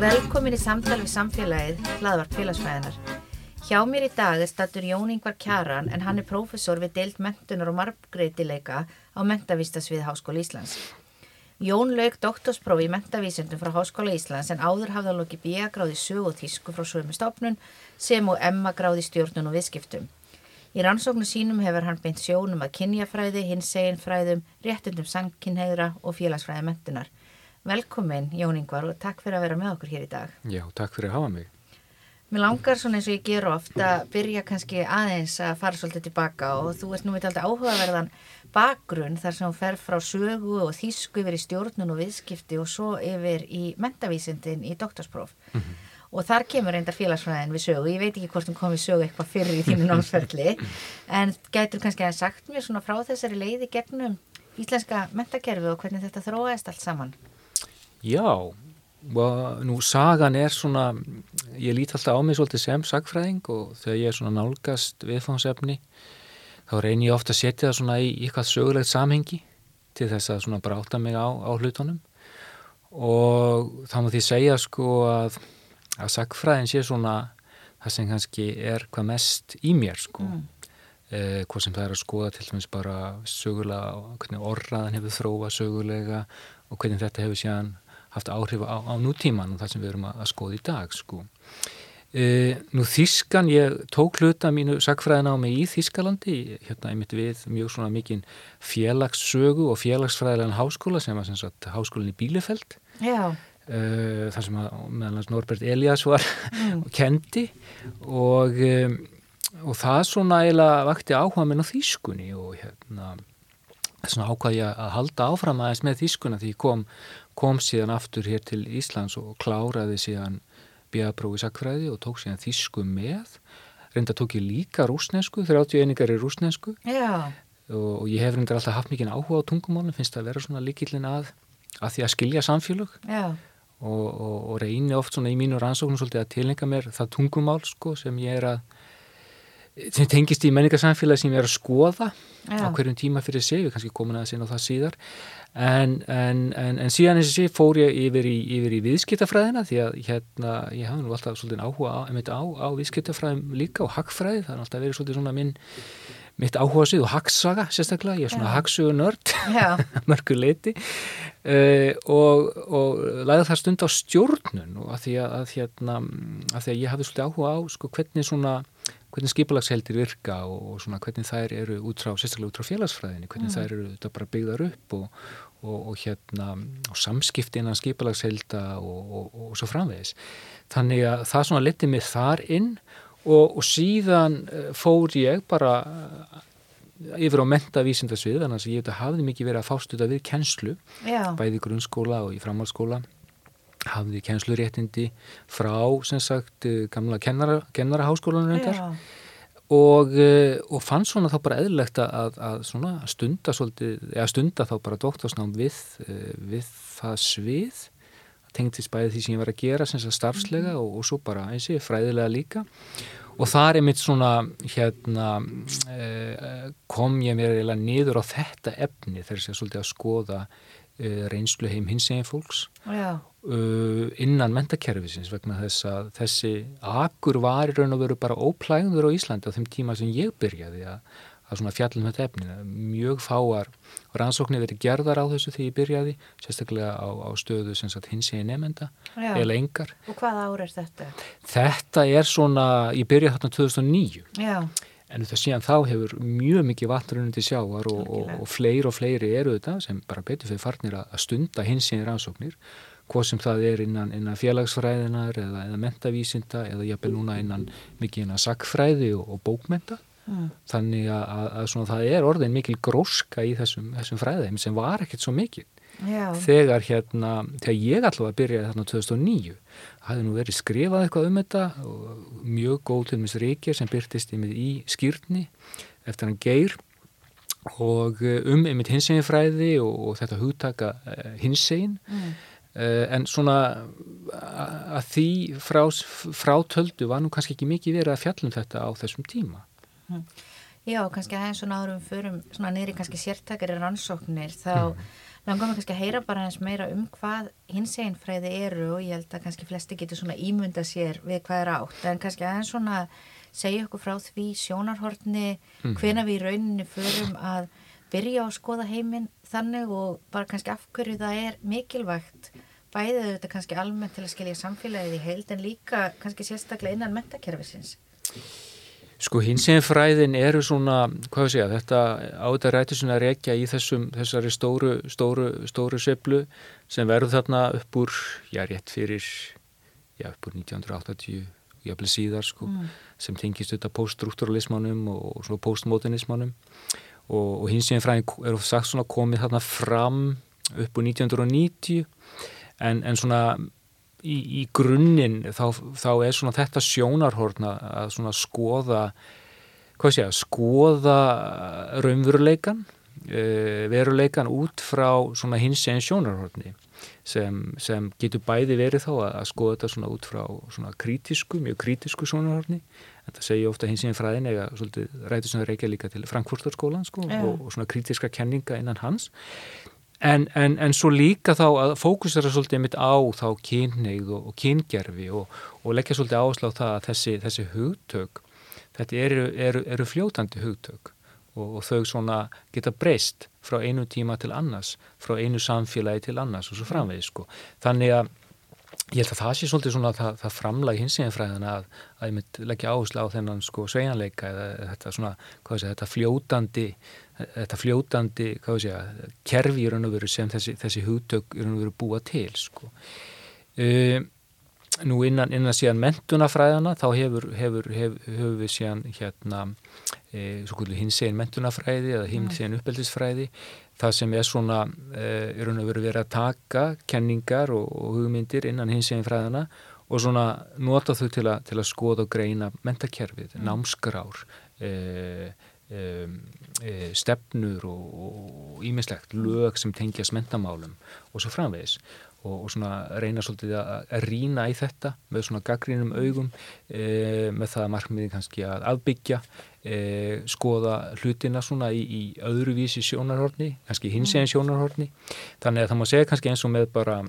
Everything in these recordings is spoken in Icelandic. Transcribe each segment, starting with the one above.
Velkomin í samtal við samfélagið, hlaðvart félagsfæðinar. Hjá mér í dag er stattur Jón Ingvar Kjaran en hann er prófessor við deilt mentunar og margreitileika á mentavistasvið Háskóla Íslands. Jón lauk doktorsprófi í mentavísundum frá Háskóla Íslands en áður hafði hann lókið bíagráði sög og þísku frá sögum stofnun sem og emma gráði stjórnun og viðskiptum. Í rannsóknu sínum hefur hann beint sjónum að kynjafræði, hinseginfræðum, réttundum sankinheðra og félagsfræði mentunar. Velkomin Jón Ingvar og takk fyrir að vera með okkur hér í dag. Já, takk fyrir að hafa mig. Mér langar svona eins og ég ger ofta að byrja kannski aðeins að fara svolítið tilbaka og þú ert nú veit aldrei áhugaverðan bakgrunn þar sem þú fer frá sögu og þýsku yfir í stjórnun og viðskipti og svo yfir í mentavísindin í doktorspróf. Mm -hmm. Og þar kemur reyndar félagsfræðin við sögu. Ég veit ekki hvort hún kom við sögu eitthvað fyrir í þínu námsferðli en gætur kannski að sagt mér svona frá þessari leiði gegnum íslenska mentakerfi og hvernig þetta þróaðist allt saman. Já, og nú sagan er svona, ég lít alltaf á mig svolítið sem sagfræðing og þegar ég er svona nálgast viðfáðsefni þá reynir ég ofta að setja það svona í eitthvað sögulegt samhengi til þess að svona bráta mig á, á hlutunum og þá má því segja sko að, að sagfræðin sé svona það sem kannski er hvað mest í mér sko mm. eh, hvað sem það er að skoða til dæmis bara sögulega, hvernig orraðan hefur þróa sögulega og hvernig þetta hefur síðan haft áhrif á, á nútíman og það sem við erum að, að skoða í dag sko. E, nú Þískan, ég tók hluta mínu mig í Þískalandi hérna einmitt við mjög svona mikinn félagssögu og félagsfræðilegan háskóla sem var sem sagt háskólinn í Bílefeld Já e, þar sem að meðalans Norbert Elias var mm. og kendi og, e, og það svona eiginlega vakti áhuga minn á Þískunni og hérna svona ákvaði að halda áfram aðeins með Þískuna því ég kom kom síðan aftur hér til Íslands og kláraði síðan bíaprófi sakfræði og tók síðan þísku með. Reynda tók ég líka rúsnesku 30 einingar í rúsnesku Já. og ég hef reyndar alltaf haft mikið áhuga á tungumálum, finnst það að vera svona líkillin að að því að skilja samfélög. Og, og, og reyni oft svona í mínu rannsóknum svolítið að tilhenga mér það tungumál sko sem ég er að sem tengist í menningarsamfélagi sem ég er að skoða Já. á hverjum tíma fyrir sig, við kannski komin á það síðar en, en, en, en síðan eins og sé fór ég yfir í, yfir í viðskiptafræðina því að hérna, ég hafa nú alltaf svolítið áhuga á, á, á viðskiptafræðum líka og hackfræði, það er alltaf verið svolítið svona minn mitt áhuga síð og hacksaga sérstaklega, ég er svona hacksugu nörd mörgur leiti uh, og, og læða það stund á stjórnun og að því að, að, hérna, að því að ég hafi svolítið áhuga á sko, hvernig svona hvernig skipulagsheldir virka og, og svona hvernig þær eru út frá, sérstaklega út frá félagsfræðinni, hvernig mm. þær eru þetta bara byggðar upp og, og, og hérna og samskipti innan skipulagshelda og svo framvegis. Þannig að það svona letið mig þar inn og síðan eh, fór ég bara eh, yfir á mentavísindasvið, þannig að ég hafði mikið verið að fástuða við kennslu, Já. bæði grunnskóla og í framhaldsskóla hafði kennsluréttindi frá sem sagt eh, gamla kennara, kennaraháskólanur reyndar. Og, eh, og fann svona þá bara eðlilegt að, að stunda svolítið, eða stunda þá bara doktorsnám við, eh, við það svið. Tengtist bæði því sem ég var að gera sem sagt starfslega mm. og, og svo bara eins og fræðilega líka. Og þar er mitt svona hérna kom ég mér eiginlega niður á þetta efni þegar ég svolítið að skoða reynslu heim hins eginn fólks. Já. Uh, innan mentakerfisins vegna þess að þessi akur var í raun og veru bara óplægður á Íslandi á þeim tíma sem ég byrjaði að, að svona fjallum þetta efni. Mjög fáar rannsóknir verið gerðar á þessu því ég byrjaði sérstaklega á, á stöðu sem sagt hins ég nefnda eða engar. Og hvað ár er þetta? Þetta er svona, ég byrjaði þarna 2009 Já En það síðan þá hefur mjög mikið vatnrundi sjávar og, og, og fleiri og fleiri eru þetta sem bara betur fyrir farnir að stunda hins í rannsóknir hvað sem það er innan, innan félagsfræðinar eða, eða mentavísinda eða jafnvel núna innan mikið innan sakfræði og, og bókmenta mm. þannig að, að, að það er orðin mikil gróska í þessum, þessum fræðum sem var ekkert svo mikil Já. þegar hérna, þegar ég allavega byrjaði þarna 2009 hafði nú verið skrifað eitthvað um þetta og mjög góð til mis reykjar sem byrtist í skýrni eftir hann geir og um einmitt hinsegin fræði og, og þetta hugtaka hinsegin mm. en svona að því frá, frátöldu var nú kannski ekki mikið verið að fjallum þetta á þessum tíma mm. Já, kannski aðeins svona árum förum svona neyri kannski sértakari rannsóknir þá mm. Langar maður kannski að heyra bara eins meira um hvað hinsegin fræði eru og ég held að kannski flesti getur svona ímynda sér við hvað er átt en kannski aðeins svona segja okkur frá því sjónarhortni mm. hvena við í rauninni förum að byrja að skoða heiminn þannig og bara kannski af hverju það er mikilvægt bæðið þetta kannski almennt til að skilja samfélagið í heild en líka kannski sérstaklega innan mentakerfisins Sko hinsinn fræðin eru svona, hvað sé ég, þetta áður rættu svona rekja í þessum, þessari stóru, stóru, stóru söflu sem verður þarna upp úr, já, rétt fyrir, já, upp úr 1980, jáfnvel síðar, sko, mm. sem tengist þetta poststruktúralismannum og, og postmodernismannum og, og hinsinn fræðin eru sagt svona komið þarna fram upp úr 1990 en, en svona í, í grunninn þá, þá er svona þetta sjónarhorna að svona skoða hvað sé ég að skoða raunveruleikan e, veruleikan út frá svona hins eginn sjónarhorni sem, sem getur bæði verið þá að, að skoða þetta svona út frá svona kritísku, mjög kritísku sjónarhorni þetta segja ofta hins eginn fræðin eða svolítið ræður sem það reykja líka til Frankfurtarskólan sko, yeah. og, og svona kritíska kenninga innan hans En, en, en svo líka þá að fókusera svolítið mitt á þá kynneið og, og kyngerfi og, og leggja svolítið áslá það að þessi, þessi hugtök, þetta eru, eru, eru fljótandi hugtök og, og þau svona geta breyst frá einu tíma til annars, frá einu samfélagi til annars og svo framvegið sko. Þannig að ég held að það sé svolítið svona það, það framlagi hinsinfræðina að, að ég mynd leggja áherslu á þennan sko svejanleika eða þetta svona, hvað sé, þetta fljótandi þetta fljótandi, ég kerfi í raun og veru sem þessi, þessi hugtök í raun og veru búa til sko uh, nú innan, innan síðan mentunafræðana þá hefur, hefur, hefur, hefur við síðan hérna e, kvöldu hins eginn mentunafræði eða hins eginn uppeldisfræði það sem er svona e, er raun og veru verið að taka kenningar og, og hugmyndir innan hins eginn fræðana og svona nota þau til, a, til að skoða og greina mentakerfið, mm. Námskrár e, stefnur og ímislegt lög sem tengjast mentamálum og svo framvegis. Og, og svona reyna svolítið að, rína í þetta með svona gaggrínum augum e, með það markmiði kannski að afbyggja e, skoða hlutina svona í, í öðruvísi sjónarhorni, kannski hins eginn sjónarhorni. Þannig að það má segja kannski eins og með bara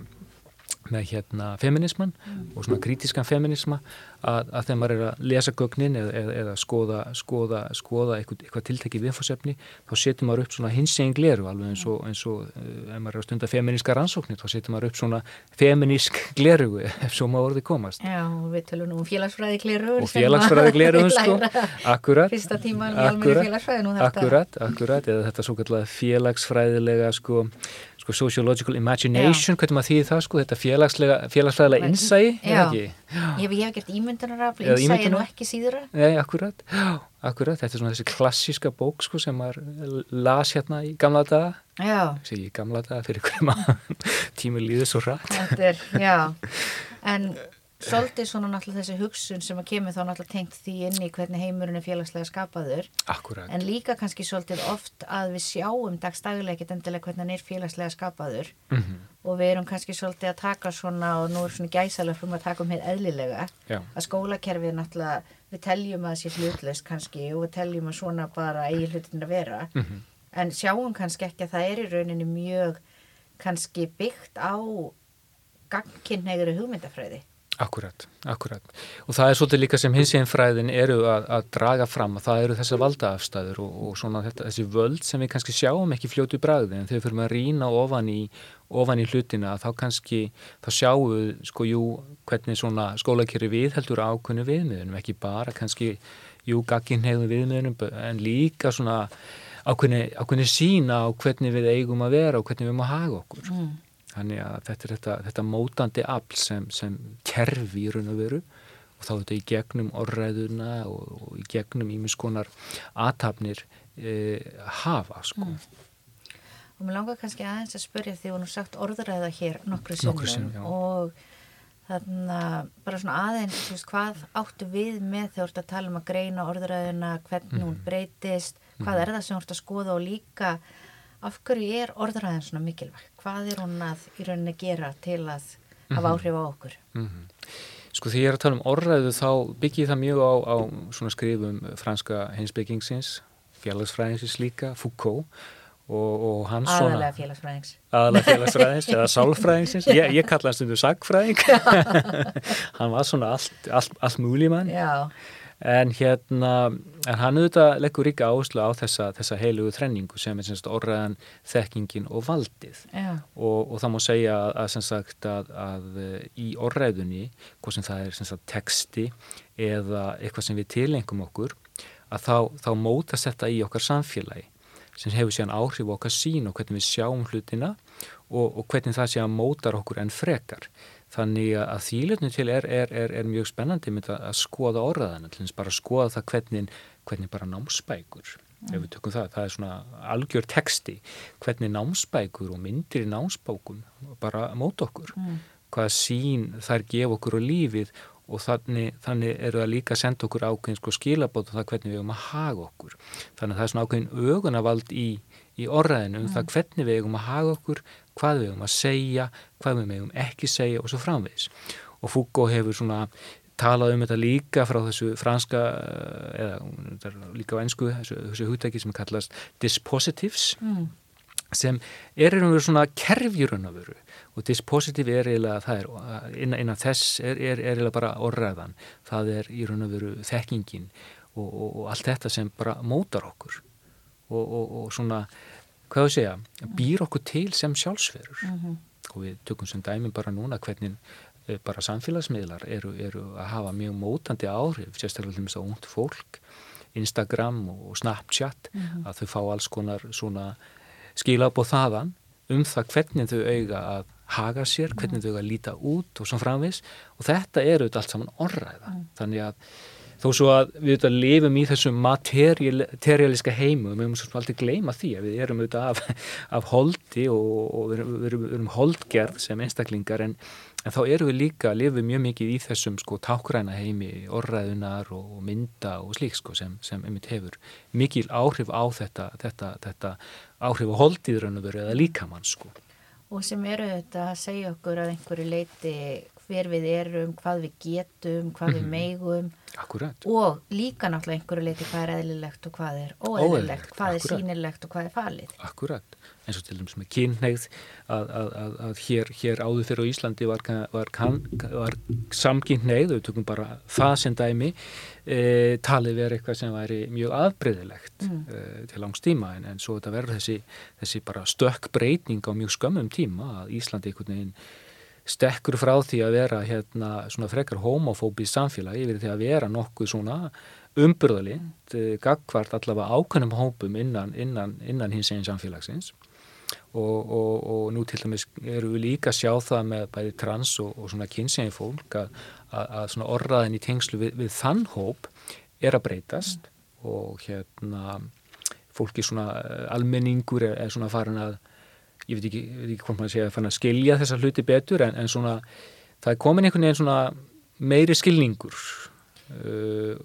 með hérna feminisman mm. og svona kritískan feminisma að, að þegar maður er að lesa gögnin eða, eða, eða skoða, skoða, skoða eitthvað, eitthvað tiltekið viðfórsefni þá setur maður upp svona hinsegin gleru alveg eins og, eins og ef maður er að stunda feministka rannsóknir þá setur maður upp svona feminísk gleru ef svo maður orði komast. Já, við tölum nú um félagsfræði gleru og félagsfræði gleru sko, akkurat. Akkurat, akkurat, eða þetta svo kallega félagsfræðilega sko sko sociological imagination, hvernig maður þýðir það sko, þetta félagslega, félagslega innsæi, eða ekki? Já, ég hef gert ímyndunarafli, innsæi er nú ekki síðra. Nei, akkurat, akkurat, þetta er svona þessi klassíska bók sko sem maður las hérna í gamla daga, sé ég gamla daga fyrir hverju maður tími líður svo rætt. Þetta er, já, en svolítið svona náttúrulega þessi hugsun sem að kemur þá náttúrulega tengt því inn í hvernig heimurinn er félagslega skapaður Akkurat. en líka kannski svolítið oft að við sjáum dagstæðilega ekkert endilega hvernig hann er félagslega skapaður mm -hmm. og við erum kannski svolítið að taka svona og nú er svona fyrir að taka um hér eðlilega Já. að skólakerfið náttúrulega við teljum að það sé hlutlist kannski og við teljum að svona bara eigi hlutin að vera mm -hmm. en sjáum kannski ekki að það er í rauninni mjög kannski byggt á gangkynneigri hugmyndafræði Akkurat, akkurat. Og það er svolítið líka sem hins einn fræðin eru að, að draga fram að það eru þessar valdaafstæður og, og svona þetta, þessi völd sem við kannski sjáum ekki fljótu bræði en þegar við fyrir að rýna ofan í, ofan í hlutina þá kannski, þá sjáum við sko jú hvernig svona skólakeri við heldur ákunni viðmiðunum, ekki bara kannski jú gaginn hefðu viðmiðunum en líka svona ákunni, sína á hvernig við eigum að vera og hvernig við að haga okkur. Mm. Þannig að þetta er þetta, þetta mótandi afl sem, sem kerfi í raun og veru og þá þetta í gegnum orðræðuna og, og í gegnum ímiskonar aðtapnir e, hafa sko. Mm. Og mér langar kannski aðeins að spörja því að þú nú sagt orðræða hér nokkru sinnum og þannig að bara svona aðeins, veist, hvað áttu við með þegar þú ert að tala um að greina orðræðuna, hvernig mm. hún breytist hvað mm. er það sem þú ert að skoða og líka af hverju er orðræðin svona mikilvægt? Hvað er hún að í rauninni gera til að hafa mhm. áhrif á okkur? Mm -hmm. Sko því ég er að tala um orðræðu þá byggir það mjög á, á svona skrifum franska heimsbyggingsins, félagsfræðingsins líka, Foucault og, og hans svona... Aðalega félagsfræðings. Aðalega félagsfræðings eða sálfræðingsins. Ég, ég kalla hans undir sagfræðing. hann var svona allt, allt, allt múlið mann. Já en hérna, en hann auðvitað leggur ríka áherslu á þessa, þessa heilugu þrenningu sem er semst orðræðan þekkingin og valdið. Og, og það má segja að, sagt, að, að í orðræðunni hvað sem það er sagt, texti eða eitthvað sem við tilengum okkur að þá, þá mótast þetta í okkar samfélagi sem hefur síðan áhrif á okkar sín og hvernig við sjáum hlutina og, og hvernig það síðan mótar okkur en frekar Þannig að þýlutinu til er, er, er, er mjög spennandi með að skoða þess bara að skoða það hvernig, hvernig bara námsbækur, mm. ef við tökum það, það er svona algjör texti, hvernig námsbækur og myndir í námsbókum bara mót okkur, mm. hvaða sín þær gef okkur á lífið og þannig, þannig eru það líka að senda okkur ákveðin sko skilabót og það hvernig við erum að haga okkur. Þannig að það er svona ákveðin ögunavald í, í orðaðinu um mm. það hvernig við erum að haga okkur, hvað við hefum að segja, hvað við hefum ekki segja og svo framvegs. Og Foucault hefur svona talað um þetta líka frá þessu franska, eh, eða líka á ennsku, þessu, þessu húttæki sem kallast dispositives, mm. sem er einhvern veginn svona kerfjurun að veru og dispositiv er eiginlega, það er, innan, innan þess er, er, er eiginlega bara orðræðan, það er í veru þekkingin og, og, og allt þetta sem bara mótar okkur og, og svona hvað þú segja, býr okkur til sem sjálfsverur mm -hmm. og við tökum sem dæmi bara núna hvernig eh, bara samfélagsmiðlar eru, eru að hafa mjög mótandi áhrif, sérstaklega með það ungt fólk, Instagram og Snapchat, mm -hmm. að þau fá alls konar svona skilabóð þaðan um það hvernig þau auga að haga sér, hvernig þau auga að líta út og svona framvis og þetta eru allt saman orðræða, mm. þannig að þó svo að við auðvitað lifum í þessum materialiska heimu og við mögum alltaf gleyma því að við erum auðvitað af, af holdi og, og við erum, við erum holdgerð sem einstaklingar en, en þá erum við líka að lifa mjög mikið í þessum sko tákræna heimi, orðræðunar og mynda og slík sko sem, sem einmitt hefur mikil áhrif á þetta, þetta, þetta áhrif á holdiðrönnum eða líkamann sko. Og sem eru þetta að segja okkur að einhverju leiti hver við erum, hvað við getum, hvað við mhm. megum Akkurat. og líka náttúrulega einhverju leiti hvað er eðlilegt og hvað er óeðlilegt, hvað er sínilegt og hvað er falið. Akkurat, eins og til dæmis með kynneigð að, að, að, að hér, hér áður fyrir á Íslandi var, var, var samkynneigð, við tökum bara það sem dæmi, e, talið verið eitthvað sem væri mjög aðbreyðilegt mm. e, til langs tíma en, en svo þetta verður þessi, þessi bara stökk breyting á mjög skömmum tíma að Íslandi einhvern veginn stekkur frá því að vera hérna svona frekar homofóbið samfélagi yfir því að vera nokkuð svona umburðalind, mm. gagvart allavega ákveðnum hópum innan, innan, innan hins einn samfélagsins og, og, og nú til dæmis eru við líka að sjá það með bæði trans og, og svona kynsegin fólk að, að, að svona orraðin í tengslu við, við þann hóp er að breytast mm. og hérna fólki svona eh, almenningur er, er svona farin að ég veit ekki, ekki hvort maður sé að fann að skilja þessa hluti betur en, en svona það er komin einhvern veginn svona meiri skilningur uh,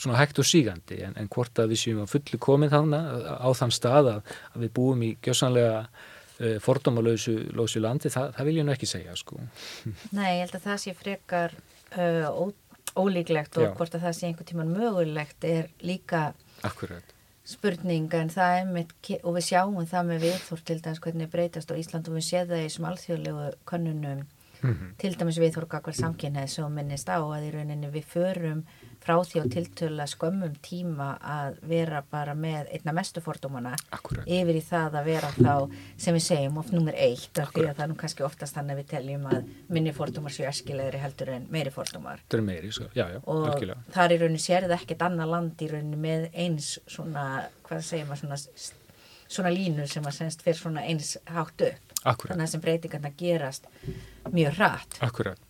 svona hægt og sígandi en, en hvort að við séum að fullu komin þarna á þann stað að, að við búum í gjössanlega uh, fordómalauðsu landi, það, það vil ég nú ekki segja sko. Nei, ég held að það sé frekar uh, ó, ólíklegt og Já. hvort að það sé einhvern tíman mögulegt er líka Akkurat spurning en það er mitt og við sjáum það með viðþór til dæmis hvernig breytast á Ísland og við séð það í sem alþjóðlegu könnunum mm -hmm. til dæmis viðþór kakvar samkynneið sem minnist á að í rauninni við förum frá því á tiltöla skömmum tíma að vera bara með einna mestu fordómana Akkurat. yfir í það að vera þá sem við segjum of nummer eitt af því að það er nú kannski oftast þannig að við teljum að minni fordómar séu eskilegri heldur en meiri fordómar Það er meiri, svo. já, já, og algjörlega. það er í rauninni sérið ekkert annað land í rauninni með eins svona, hvað segir maður svona svona línu sem að senst fyrir svona eins háttu Akkurat. þannig að sem breytingarna gerast mjög hratt Akkurat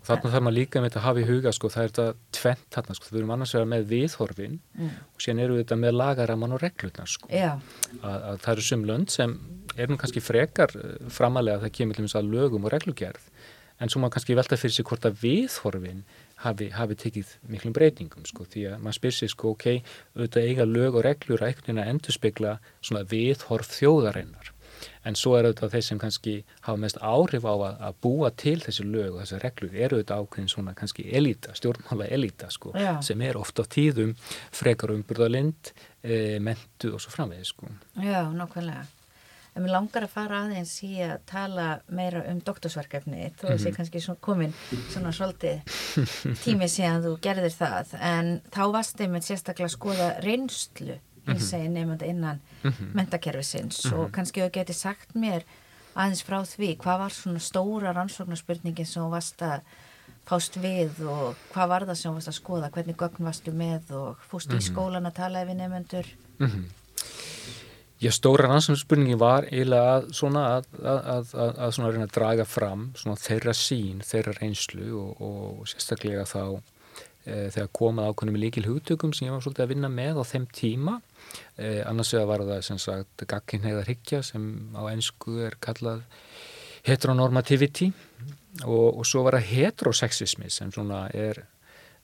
Þarna þarf maður líka með þetta að hafa í huga sko, það er þetta tvent þarna sko, við erum annars vegar með viðhorfin mm. og síðan eru þetta með lagaraman og reglurnar sko. Að, að það eru sum lönd sem er nú kannski frekar eh, framalega að það kemur til þess að lögum og reglugerð en svo maður kannski velta fyrir sig hvort að viðhorfin hafi, hafi tekið miklum breytingum sko því að maður spyr sér sko ok, auðvitað eiga lög og reglur að einhvern veginn að endurspegla svona viðhorf þjóðarinnar en svo er auðvitað þeir sem kannski hafa mest áhrif á að, að búa til þessi lög og þessi reglur eru auðvitað ákveðin svona kannski elita, stjórnmála elita sko Já. sem er ofta á tíðum frekar umburðalind, e, mentu og svo framvegið sko. Já, nokkvæmlega en mér langar að fara aðeins í að tala meira um doktorsverkefni að sé mhm. kannski svona komin svona svolítið tími síðan þú gerðir það en þá varst þeim með sérstaklega að skoða reynslu hins mhm. eginn nefnda innan mhm. mentakerfisins og kannski þú geti sagt mér aðeins frá því hvað var svona stóra rannsóknarspurningin sem þú varst að fást við og hvað var það sem þú varst að skoða? Hvernig gögn varstu með og fúst í skólan að tala við nefnendur Já, stóra rannsóknarspurningin var eiginlega að svona að, að, að, að svona reyna að draga fram svona þeirra sín, þeirra reynslu og, og sérstaklega þá þegar komað ákveðnum líkil hugtökum sem ég var svolítið að vinna með á þeim tíma. E, annars vegar var það sem sagt gagginheiðar higgja sem á ennsku er kallað heteronormativity og, og svo var það heterosexismi sem svona er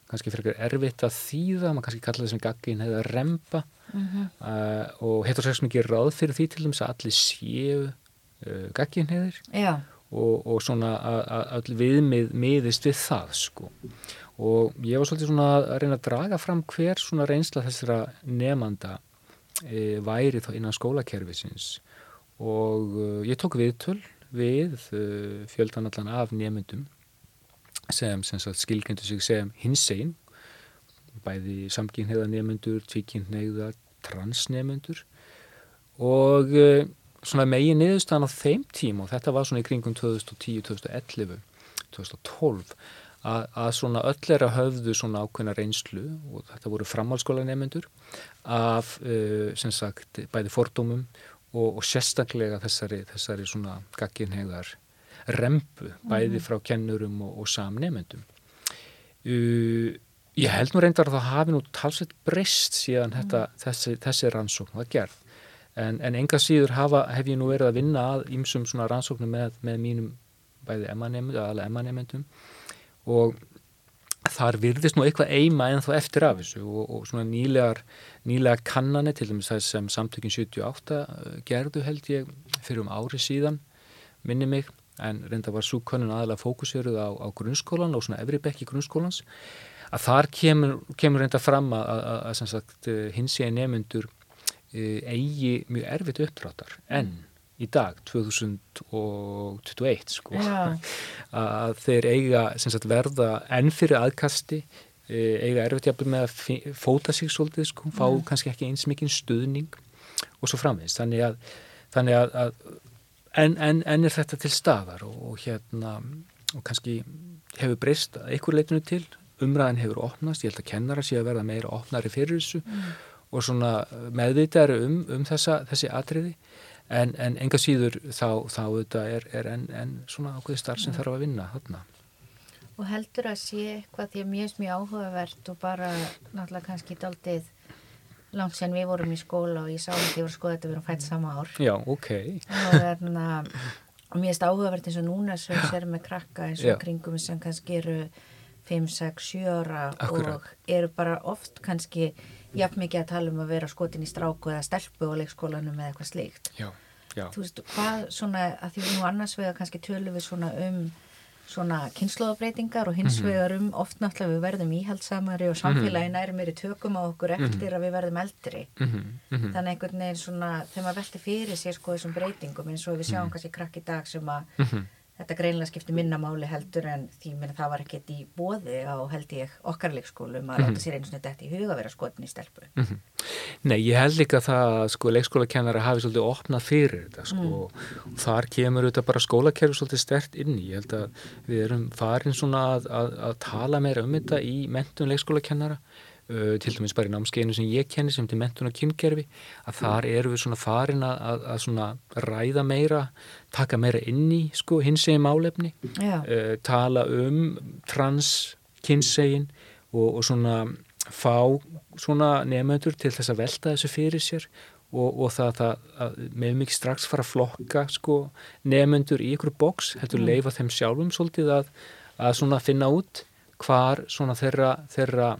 kannski fyrir erfitt að þýða, maður kannski kalla það sem gagginheiðar remba mm -hmm. uh, og heterosexismi gerir ráð fyrir því til dæmis að allir séu uh, gagginniðir og, og svona að all viðmið miðist við það sko og ég var svolítið svona að reyna að draga fram hver svona reynsla þessara nefnanda e, væri þá innan skólakerfisins. Og uh, ég tók viðtöl við uh, fjöldanallan af nefndum sem, sem skilgjöndu sig sem hins einn bæði samkynheiða nefnendur, tvíkynheiða, transnefnendur og uh, svona megin niðurstaðan á þeim tím og þetta var svona í kringum 2010, 2011, 2012 að, að svona öll er að höfðu svona ákveðna reynslu og þetta voru framhalskóla nefnendur af uh, sem sagt bæði fordómum og, og sérstaklega þessari, þessari svona gagginheiðar rempu bæði mhm. frá kennurum og, og samnefnendum. Uh, Ég held nú reyndar að það hafi nú talsett breyst síðan mm. þetta, þessi, þessi rannsókn var gerð en, en enga síður hafa, hef ég nú verið að vinna að ýmsum svona rannsóknum með, með mínum bæði emmanemendum og þar virðist nú eitthvað eima en þá eftir af þessu og, og svona nýlegar, nýlegar kannanir til dæmis þess sem samtökin 78 uh, gerðu held ég fyrir um ári síðan minni mig en reynda var súkonnun aðalega fókusjöruð á, á grunnskólan og svona efri bekki grunnskólans að þar kemur, kemur reynda fram að, að, að, eh, hins ég nefnundur e, eigi mjög erfitt uppdráttar en. Í dag 2021 sko. Að þeir eiga sagt, verða enn fyrir aðkasti e, eiga erfitt jafnveg með að fóta sig svolítið sko, fá mm. kannski ekki eins mikinn stuðning og svo framvegist þannig að, þannig að en, en, en er þetta til staðar og, og hérna og kannski hefur breyst að einhver leitinu til. Umræðin hefur opnast, ég held að kennara sé að verða meira opnari fyrir þessu mm. og svona meðvitaðri um, um þessa, þessi atriði en, en enga síður þá, þá þetta er, er enn en svona ákveði starf sem þarf að vinna þarna. Og heldur að sé eitthvað því að mjög mjög áhugavert og bara náttúrulega kannski daldið langt sen við vorum í skóla og ég sá að ég var að skoða þetta við erum fætt sama ár. Já, ok. Og þarna, og mér erst áhugavert eins og núna sem sérum með krakka eins og Já. kringum sem kannski eru 5, 6, 7 ára Akkurat. og eru bara oft kannski jafn mikið að tala um að vera skotin í stráku eða stelpu og leikskólanum eða eitthvað slíkt já, já. þú veist, hvað svona að því nú annars vegar kannski tölum við svona um svona kynnslóðabreitingar og hins mhm. vegar um oft náttúrulega við verðum íhaldsamari og mhm. samfélagin er meiri tökum á okkur eftir mm -hmm. að við verðum eldri þannig einhvern veginn svona þegar maður velti fyrir sér sko þessum breytingum eins og við sjáum kannski krakk í dag sem að mhm þetta greinlega skipti minnamáli heldur en því menn það var ekkert í bóði á held ég okkarleikskólum að mm -hmm. láta sér eins og þetta í huga að vera skotin í stelpu mm -hmm. Nei, ég held líka það að sko leikskólakennara hafi svolítið opnað fyrir þetta sko mm. og þar kemur þetta bara skólakerfi svolítið stert inn í, ég held að við erum farin svona að, að, að tala meira um þetta í mentun leikskólakennara Uh, til dæmis bara í námskeinu sem ég kenni sem til mentun og kyngerfi að þar eru við svona farin að, að, að svona ræða meira taka meira inn í sko hinsegin málefni uh, tala um trans kynsegin og, og svona fá svona nefnöndur til þess að velta þessu fyrir sér og, og það að með mikið strax fara að flokka sko nefnöndur í ykkur bóks, hættu mm. leifa þeim sjálfum svolítið að, að svona finna út hvar svona þeirra, þeirra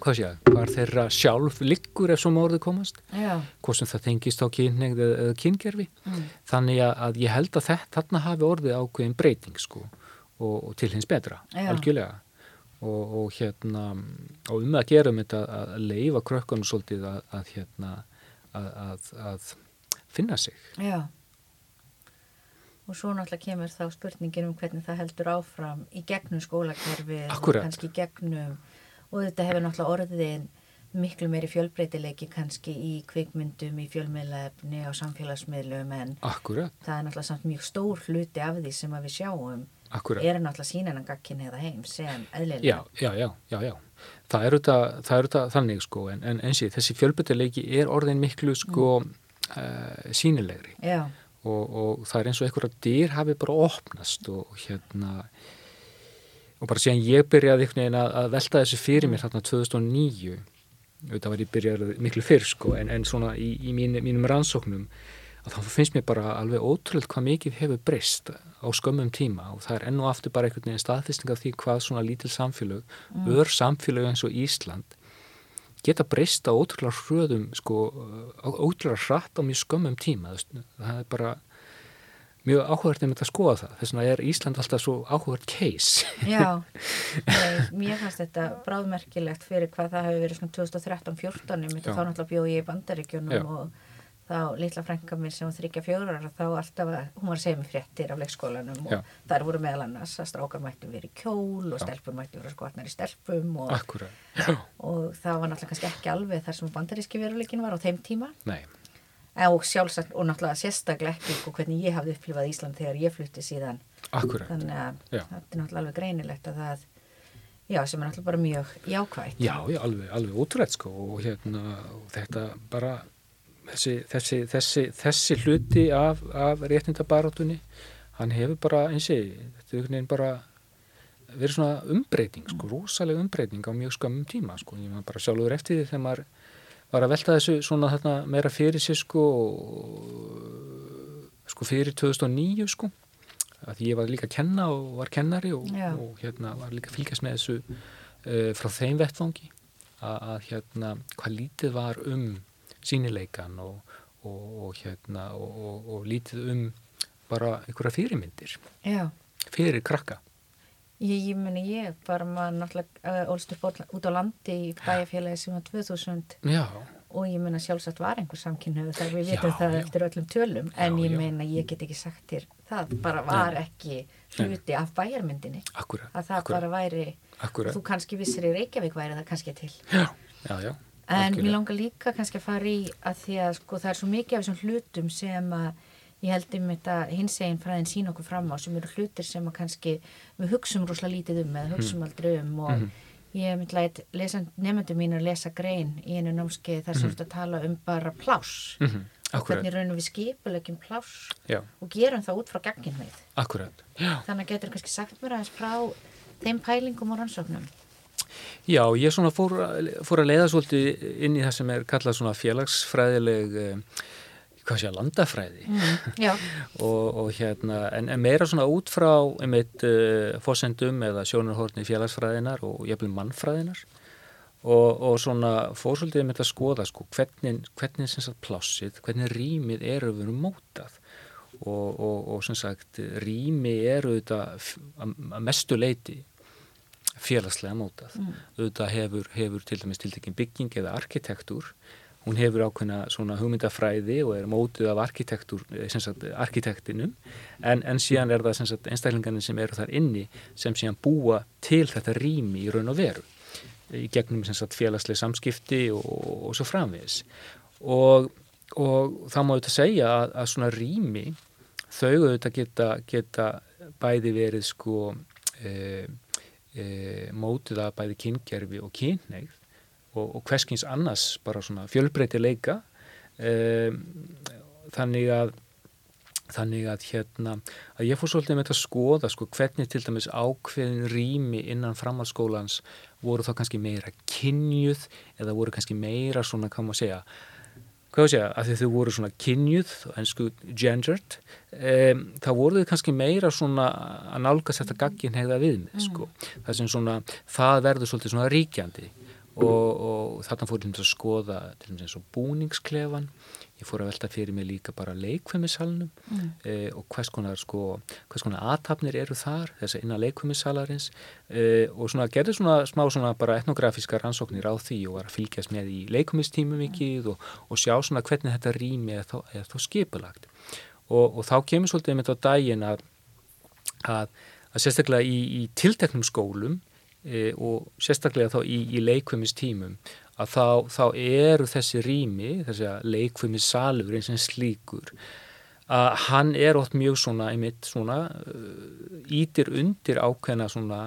hvað sé ég, hvar þeirra sjálf liggur ef svo mórðu komast. Hvort sem það tengist á kynneigð eða kyngerfi mm. þannig að ég held að þetta þarna hafi orðið ákveðin breyting sko og, og til hins betra, Já. algjörlega. Og, og hérna og um að gera um þetta að leifa krökkunum svolítið að, að hérna að, að, að finna sig. Já. Og svo náttúrulega kemur þá spurningin um hvernig það heldur áfram í gegnum skólakerfi og kannski gegnum og þetta hefur náttúrulega orðin miklu meiri fjölbreytileiki kannski í kvikmyndum, í fjölmiðlefni og samfélagsmiðlum en Akkurat. það er náttúrulega samt mjög stór hluti af því sem við sjáum Akkurat. er náttúrulega sínan að gagkin eða heim sem eðlilega. Já, já, já, já, já. Það er auðvitað þannig sko en, en eins og þessi fjölbreytileiki er orðin miklu sko mm. uh, sínilegri og, og það er eins og einhverja dýr hafi bara opnast og hérna og bara síðan ég byrjaði að, velta þessu fyrir mér þarna 2009 auðvitað var ég byrjaði miklu fyrr sko en, en svona í, í mín, mínum rannsóknum að þá finnst mér bara alveg ótrúlega hvað mikið hefur breyst á skömmum tíma og það er enn og aftur bara einhvern veginn staðfyrsting af því hvað svona lítil samfélög, mm. ör samfélög eins og Ísland geta breyst á ótrúlega hröðum sko, ótrúlega hratt á mjög skömmum tíma það er bara mjög áhugart um þetta að skoða það. Þess vegna er Ísland alltaf svo áhugart case. Já, nei, mér fannst þetta bráðmerkilegt fyrir hvað það hefur verið svona 2013-14 ég myndi þá náttúrulega bjóð ég í bandaríkjunum og þá litla frænka mér sem var þryggja fjórar þá alltaf, hún var að segja mér fréttir af leikskólanum og Já. þar voru meðal annars að strákar mættu verið í kjól og stelpur mættu verið skotnar í stelpum og, og það var náttúrulega kannski ekki alveg þar sem bandaríski veruleikin var á þeim tíma. Nei og sjálfsagt og náttúrulega sérstaklega ekki og hvernig ég hafði upplifað Ísland þegar ég flutti síðan. Akkurat. þannig að þetta er náttúrulega alveg greinilegt að það já, sem er náttúrulega bara mjög jákvægt Já, já alveg, alveg útrætt sko og hérna, og þetta bara þessi, þessi, þessi, þessi hluti af, af réttindabarátunni hann hefur bara, eins og þetta er einhvern veginn bara verið svona umbreyting sko, rosalega umbreyting á mjög skamum tíma sko, ég maður bara sjálfur eftir því þegar maður var að velta þessu svona þarna meira fyrir sér sko sko fyrir 2009 sko að ég var líka að kenna og var kennari og, og hérna var líka að fylgjast með þessu uh, frá þeim vettfangi að, að hérna hvað lítið var um sínileikan og, og, og hérna og lítið um bara einhverja fyrirmyndir Já. fyrir krakka Ég, ég meni ég, bara maður náttúrulega uh, ólst upp út á landi í bæjarfélagi sem var 2000 já. og ég menna sjálfsagt var einhver samkynhauð þar. Við vitum það já. eftir öllum tölum. En já, ég menna ég get ekki sagt þér það bara var ekki hluti af bæjarmyndinni. Akkurat, að það akkurat. bara væri akkurat. þú kannski vissir í Reykjavík væri það kannski til. Já, en mér langar líka kannski að fara í að því að sko það er svo mikið af þessum hlutum sem að ég held um þetta hins eginn fræðin sín okkur fram á sem eru hlutir sem að kannski við hugsum rúslega lítið um eða hugsum mm. aldrei um og mm -hmm. ég myndi að nefndu mín að lesa grein í einu námskeið þar sem mm -hmm. að tala um bara pláss -hmm. og hvernig raunum við skipulegjum pláss Já. og gerum það út frá ganginveið þannig að getur kannski sagt mér aðeins frá þeim pælingum og rannsóknum Já, ég svona fór, fór að leiða svolítið inn í það sem er kallað svona félagsfræðileg eh, hvað sé að landafræði. Mm, og, og hérna en, en meira svona út frá einmitt uh, fósendum eða sjónurhórni félagsfræðinar og jæfnvel mannfræðinar og, og svona fórsöldið með að skoða sko hvernig, hvernig sem sagt plássið, hvernig rýmið eru verið mótað. Og, og sem sagt rými eru þetta að mestu leiti félagslega mótað. Mm. auðvitað hefur, hefur til dæmis tiltekkin bygging eða arkitektúr hún hefur ákveðna svona hugmyndafræði og er mótið af eh, arkitektinum. En, en síðan er það einstaklingarnir sem eru þar inni sem síðan búa til þetta rými í raun og veru í gegnum sagt, félagsleg samskipti og, og svo framvegis. Og, og það má auðvitað segja að, að svona rými þau auðvitað geta, geta bæði verið sko e, e, mótið af bæði kyngerfi og kynneigð og, og hverskins annars bara svona fjölbreyti leika um, þannig að þannig að hérna að ég fór svolítið með þetta að skoða sko hvernig til dæmis ákveðin rými innan framhaldsskólans voru þá kannski meira kynjuð eða voru kannski meira svona, hvað maður segja hvað sé ég, að þau voru svona kynjuð, ennsku gendered, um, þá voru þau kannski meira svona að nálgast þetta gaggin hegða viðmið, mm. sko. Það sem svona, það verður svolítið svona ríkjandi og, og þarna fór ég til að skoða til með eins og búningsklefan. Ég fór að velta fyrir mig líka bara leikvömmisalunum mm. eh, og hvers konar sko, hvers konar aðtapnir eru þar þess að innan leikvömmisalarins eh, og svona gerði svona smá svona bara etnografíska rannsóknir á því og var að fylgjast með í leikvömmistímum mikið og, og sjá svona hvernig þetta rými er þá, þá skipulagt. Og, og þá kemur svolítið með þetta dægin að, að, að sérstaklega í, í tilteknum skólum e, og sérstaklega þá í, í leikvömmistímum að þá, þá eru þessi rými, þessi leikfumi salur eins og slíkur að hann er ótt mjög svona einmitt svona ítir uh, undir ákveðna svona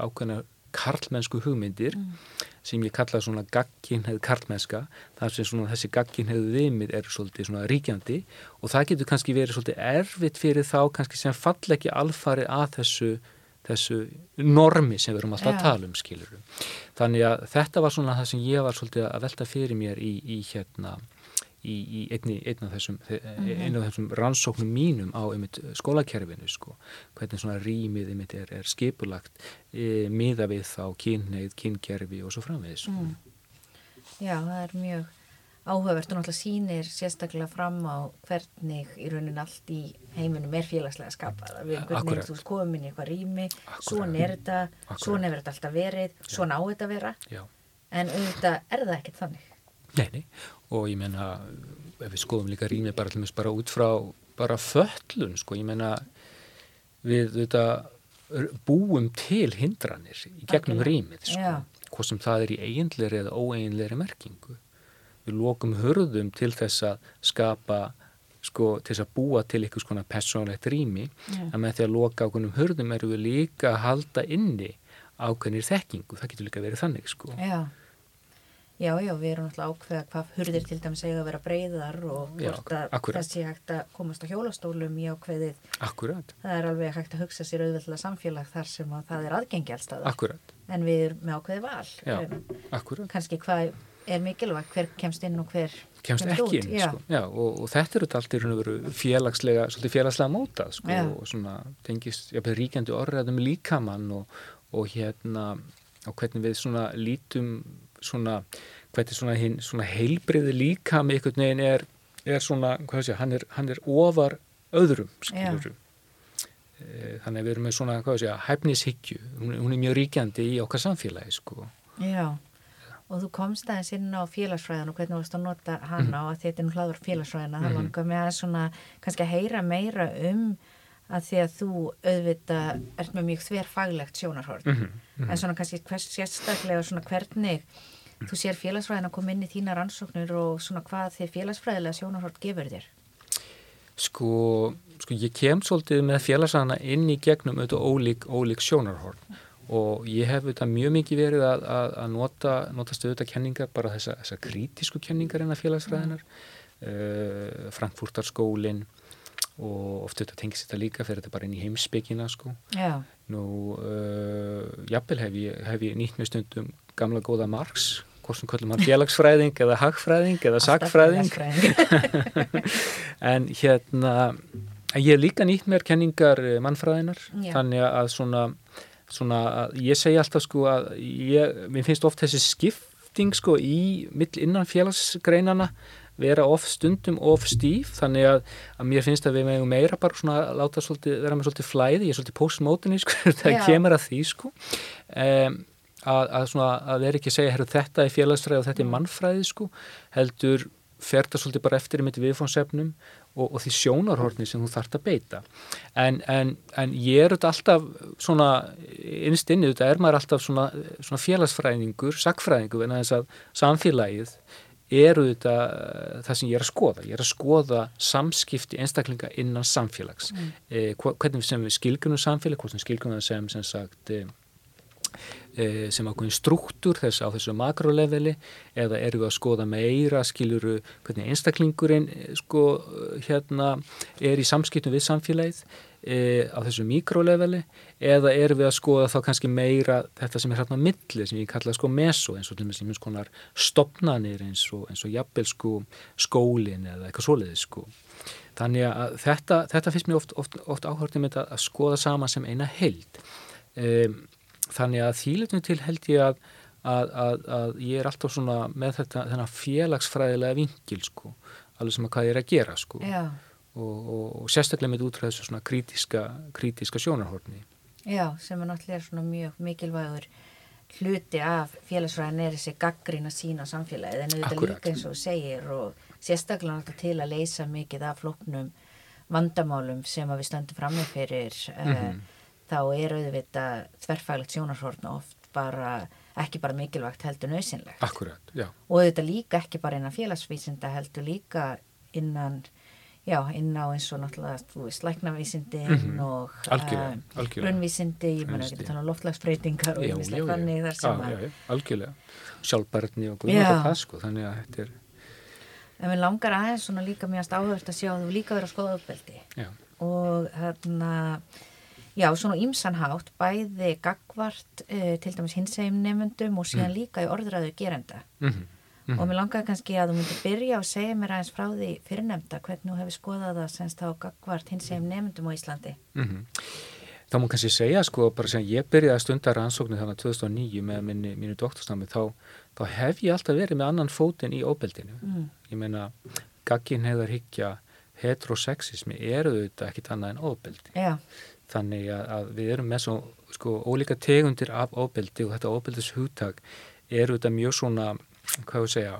ákveðna karlmennsku hugmyndir mm. sem ég kalla svona gagginheið karlmennska þar sem svona þessi gagginheið viðmið er svolítið svona ríkjandi og það getur kannski verið svolítið erfitt fyrir þá kannski sem fall ekki alfari að þessu þessu normi sem við erum alltaf að tala um skilurum. Þannig að þetta var svona það sem ég var svolítið að velta fyrir mér í, í hérna í, í einni, einn af þessum, mm -hmm. þessum rannsóknum mínum á einmitt skólakerfinu sko, hvernig svona rýmið einmitt er, er skipulagt e, miða við þá kynneið, kynkerfi og svo framvegis. Sko. Mm. Já, það er mjög áhugavert og náttúrulega sínir sérstaklega fram á hvernig í raunin allt í heiminum er félagslega skapað. Við hvernig þú komum inn í eitthvað rými svona er þetta, svona hefur þetta alltaf verið svona á þetta að vera. Já. en auðvitað er það ekkert þannig. Nei, nei, og ég menna ef við skoðum líka rými bara, bara út frá bara föllun sko, ég menna við þetta búum til hindranir í gegnum rýmið sko, hvað sem það er í eiginleiri eða óeiginleiri merkingu við lókum hörðum til þess að skapa sko til þess að búa til eitthvað svona personlegt rými. Yeah. að með því að loka ákveðnum hörðum eru við líka að halda inni ákveðnir þekkingu, það getur líka verið þannig sko. Já, já, já við erum alltaf ákveða hvað hörðir til dæmis eiga að vera breyðar og hvort að þessi hægt að komast á hjólastólum í ákveðið. Akkurat. Það er alveg hægt að hugsa sér auðvitað samfélag þar sem að það er aðgengi allstað Akkurat. En við erum með ákveðið val. Já, um, akkurat. Kanski hvað er mikilvægt hver kemst inn og hver kemst ekki inn Já. Sko. Já, og, og þetta eru allt í raun og veru félagslega svolítið félagslega mótað sko, og svona tengist ríkjandi orðræðum líkamann og, og hérna og hvernig við svona lítum svona hvernig svona, hin, svona heilbriði líkami einhvern veginn er, er svona, hvað sé, hann er, hann er ofar öðrum skilur e, þannig að við erum með svona, hvað sé, hæfnishyggju. Hún, hún er mjög ríkjandi í okkar samfélagi sko. Já og þú komst aðeins inn á félagsfræðan og hvernig þú varst að nota hana mm. og að þetta er nú hlaður félagsfræðina mm -hmm. þá langar mér að svona kannski að heyra meira um að því að þú auðvita ert með mjög þverfaglegt sjónarhort mm -hmm. en svona kannski hvers sérstaklega svona hvernig þú sér félagsfræðin að koma inn í þína rannsóknir og svona hvað þér félagsfræðilega sjónarhort gefur þér Sko, sko ég kem svolítið með félagsfræðina inn í gegnum auðvitað ólík, ólík sjónarhort og ég hef þetta mjög mikið verið að, að, að nota, nota stöðuta kenningar, bara þessa, þessa krítisku kenningar en að félagsfræðinar mm. uh, Frankfurtarskólin og oft þetta tengis þetta líka fyrir þetta bara inn í heimsbyggina sko Já. nú uh, jafnvel hef ég, hef ég nýtt með stundum gamla góða Marx hvort sem kallum hann félagsfræðing eða hagfræðing eða sagfræðing en hérna ég hef líka nýtt mér kenningar eh, mannfræðinar Já. þannig að svona svona, ég segi alltaf sko að ég, mér finnst oft þessi skipting sko í mill innan félagsgreinana vera of stundum of stíf þannig að, að mér finnst að við meðum meira bara svona láta svolítið, vera með svolítið flæði ég er svolítið postmótinni sko það kemur að því sko. Um, að, að svona að vera ekki að segja herru þetta er félagsfræði og þetta er mannfræði sko heldur fer það svolítið bara eftir í mitt viðfónsefnum og, og því sjónarhorni sem þú þart að beita. En, en, en ég er þetta alltaf svona innst inni þetta er maður alltaf svona, svona félagsfræðingur, sakfræðingur en þess að samfélagið eru þetta það sem ég er að skoða. Ég er að skoða samskipti einstaklinga innan samfélags. Mm. eh, hvernig sem við skilgjum samfélag, hvernig skilgjum við sem sem sagt eh, sem ákveðin struktúr þess á þessu makroleveli eða eru við að skoða meira skiljuru hvernig einstaklingurinn e, sko hérna er í samskiptum við samfélagið e, á þessu mikroleveli eða erum við að skoða þá kannski meira þetta sem er hérna á milli sem ég kalla sko meso eins og til og með sem eins konar stopnanir eins og, og jafnvel sko skólin eða eitthvað svoleiðis sko. Þannig að þetta, þetta finnst mér oft, oft, oft áhörðum að, að skoða sama sem eina held. Um, þannig að þýletinu til held ég að, að, að ég er alltaf svona með þetta þennan félagsfræðilega vingil sko, alveg sem að hvað ég er að gera sko. Og, og, og sérstaklega með útræðu svona krítiska, krítiska sjónarhorni. Já, sem er náttúrulega svona mjög mikilvægur hluti af félagsfræðin er þessi gaggrína sína samfélagið en þetta líka eins og segir og sérstaklega til að leysa mikið af floknum vandamálum sem við stöndum fram með fyrir mm -hmm. uh, þá er auðvitað þverfæglegt sjónarhorn oft bara ekki bara mikilvægt heldur nöðsynlegt Akkurat, já. Og auðvitað líka ekki bara innan félagsvísinda heldur líka innan já, inn á eins og náttúrulega, þú veist, læknavísindin mm -hmm. og grunnvísindi, ég menna ekki þannig loftlagsbreytingar og einmislega þannig þar sem að algjörlega, sjálfbærtni og guðmata það sko, þannig að þetta er en við langar aðeins svona líka mjögast áhört að sjá að þú líka verið að skoða uppveldi og þarna já, svona ímsanhátt bæði gagvart uh, til dæmis hinsegum nefndum og síðan mm. líka í orðræðu gerenda mm -hmm. Mm -hmm. og mér langar kannski að þú myndir byrja og segja mér aðeins frá því fyrirnemda hvernig þú hefur skoðað það semst á gagvart hins sem nefndum á Íslandi mm -hmm. Þá má kannski segja sko bara sem ég byrjaði að stunda rannsóknu þannig að 2009 með minni, mínu doktorsnámi þá, þá hef ég alltaf verið með annan fótinn í óbeldinu mm. ég meina gaggin hefur higgja heterosexismi eru þetta ekkit annað en óbeldi Já. Þannig að, að við erum með svo sko ólíka tegundir af óbeldi og þetta óbeldis húttak eru þetta mjög svona hvað ég segja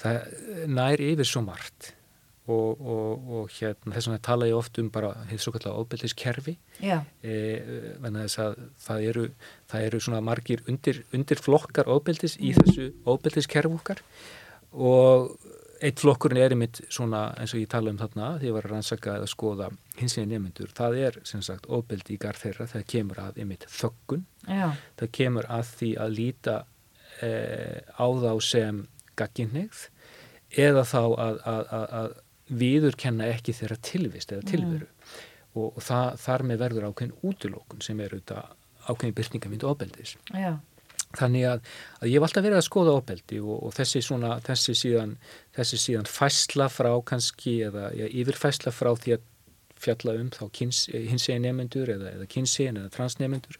það nær yfir svo margt og, og, og hérna þess vegna tala ég oft um bara hefði svo kallar ofbeldiskerfi e, þess að það eru það eru svona margir undir, undir flokkar ofbeldis í þessu ofbeldiskerfu okkar og eitt flokkurinn er einmitt svona eins og ég tala um þarna því að ég var að rannsaka eða skoða hins veginn nefnendur, það er sem sagt ofbeldi í garð þeirra, það kemur að einmitt þöggun, Já. það kemur að því að líta eh, á þá sem gagginnegð eða þá að, að, að, að viðurkenna ekki þeirra tilvist eða tilveru mm. og, og það, þar með verður ákveðin útlókun sem er auðvitað ákveðin byrkningamindi ofbeldis. Já. Þannig að, að ég hef alltaf verið að skoða ofbeldi og, og þessi, svona, þessi, síðan, þessi síðan fæsla frá kannski eða ja, yfirfæsla frá því að fjalla um þá hins egin nefnendur eða, eða kynsegin eða transnefnendur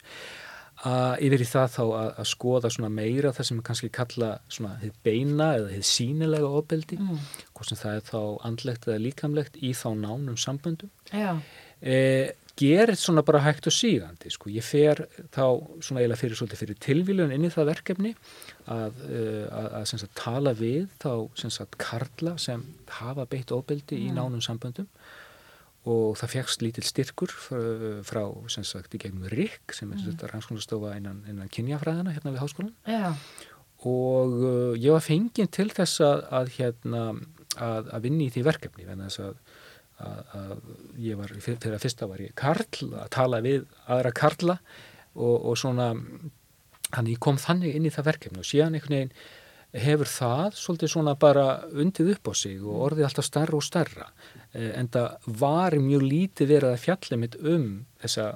að yfir í það þá að, að skoða svona meira það sem kannski kalla svona þið beina eða þið sínilega ofbeldi, mm. hvort sem það er þá andlegt eða líkamlegt í þá nánum samböndum. E, gerir svona bara hægt og sígandi, sko. Ég fer þá svona eiginlega fyrir fyrir tilvílun inn í það verkefni að, e, að, að sagt, tala við þá sagt karla sem hafa beitt ofbeldi mm. í nánum samböndum og það fegst lítil styrkur frá, sem sagt, í gegnum RIK sem er mm. rannsóknarstofa innan, innan kynjafræðina hérna við háskólan Já. og uh, ég var fenginn til þess að, að hérna að, að vinni í því verkefni en þess að, að ég var, fyrir að fyrsta var ég karl að tala við aðra karla og, og svona þannig ég kom þannig inn í það verkefni og síðan einhvern veginn hefur það svolítið svona bara undið upp á sig og orðið alltaf starra og starra en það var mjög lítið verið að fjalla mitt um þessa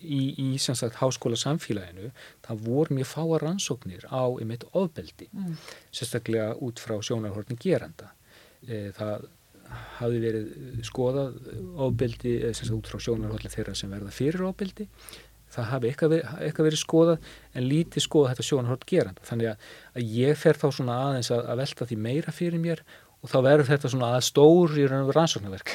í, í sagt, háskóla samfélaginu það voru mjög fáa rannsóknir á einmitt ofbeldi mm. sérstaklega út frá sjónarhortin geranda e, það hafi verið skoðað sérstaklega út frá sjónarhortin þeirra sem verða fyrir ofbeldi það hafi eitthvað verið, verið skoðað en lítið skoðað þetta sjónarhort geranda. Þannig að, að ég fer þá svona aðeins að, að velta því meira fyrir mér og þá verður þetta svona að stóri rannsóknarverk.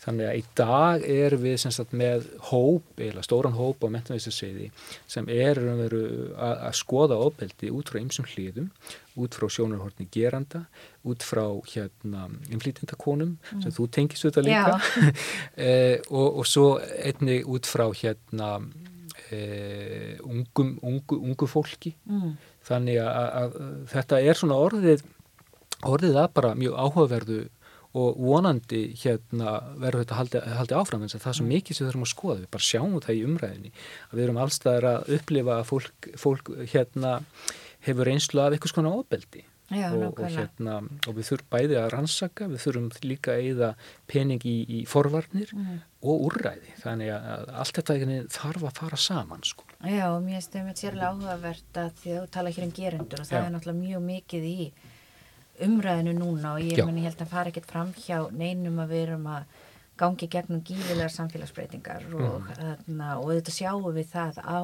Þannig að í dag er við sagt, með hóp, eða stóran hóp á mentanvísarsveiði sem er að, að skoða ofbeldi út frá ymsum hlýðum, út frá sjónarhortni geranda, út frá hérna inflýtindakonum mm. sem þú tengist auðvitað líka. E, og, og svo einni út frá hérna e, ungum, ungu, ungu fólki. Mm. þannig að, að þetta er svona orðið orðið það bara mjög áhugaverðu og vonandi hérna verður þetta haldi, haldi áfram en það er svo mm. mikið sem við þurfum að skoða, við bara sjáum það í umræðinni að við erum allstaðar að upplifa að fólk, fólk hérna hefur einslu af eitthvað svona óbeldi Já, og, og, hérna, og við þurfum bæði að rannsaka, við þurfum líka að eigða pening í, í forvarnir mm. og úrræði, þannig að allt þetta þarf að fara saman sko. Já, og mér finnst þetta sérlega áhugavert að því að þú tala hér um gerendur og það Já. er náttúrulega mjög mikið í umræðinu núna og ég, meni, ég held að fara ekkert fram hjá neinum að við erum að gangi gegnum gífilegar samfélagsbreytingar og, mm. þarna, og þetta sjáum við það á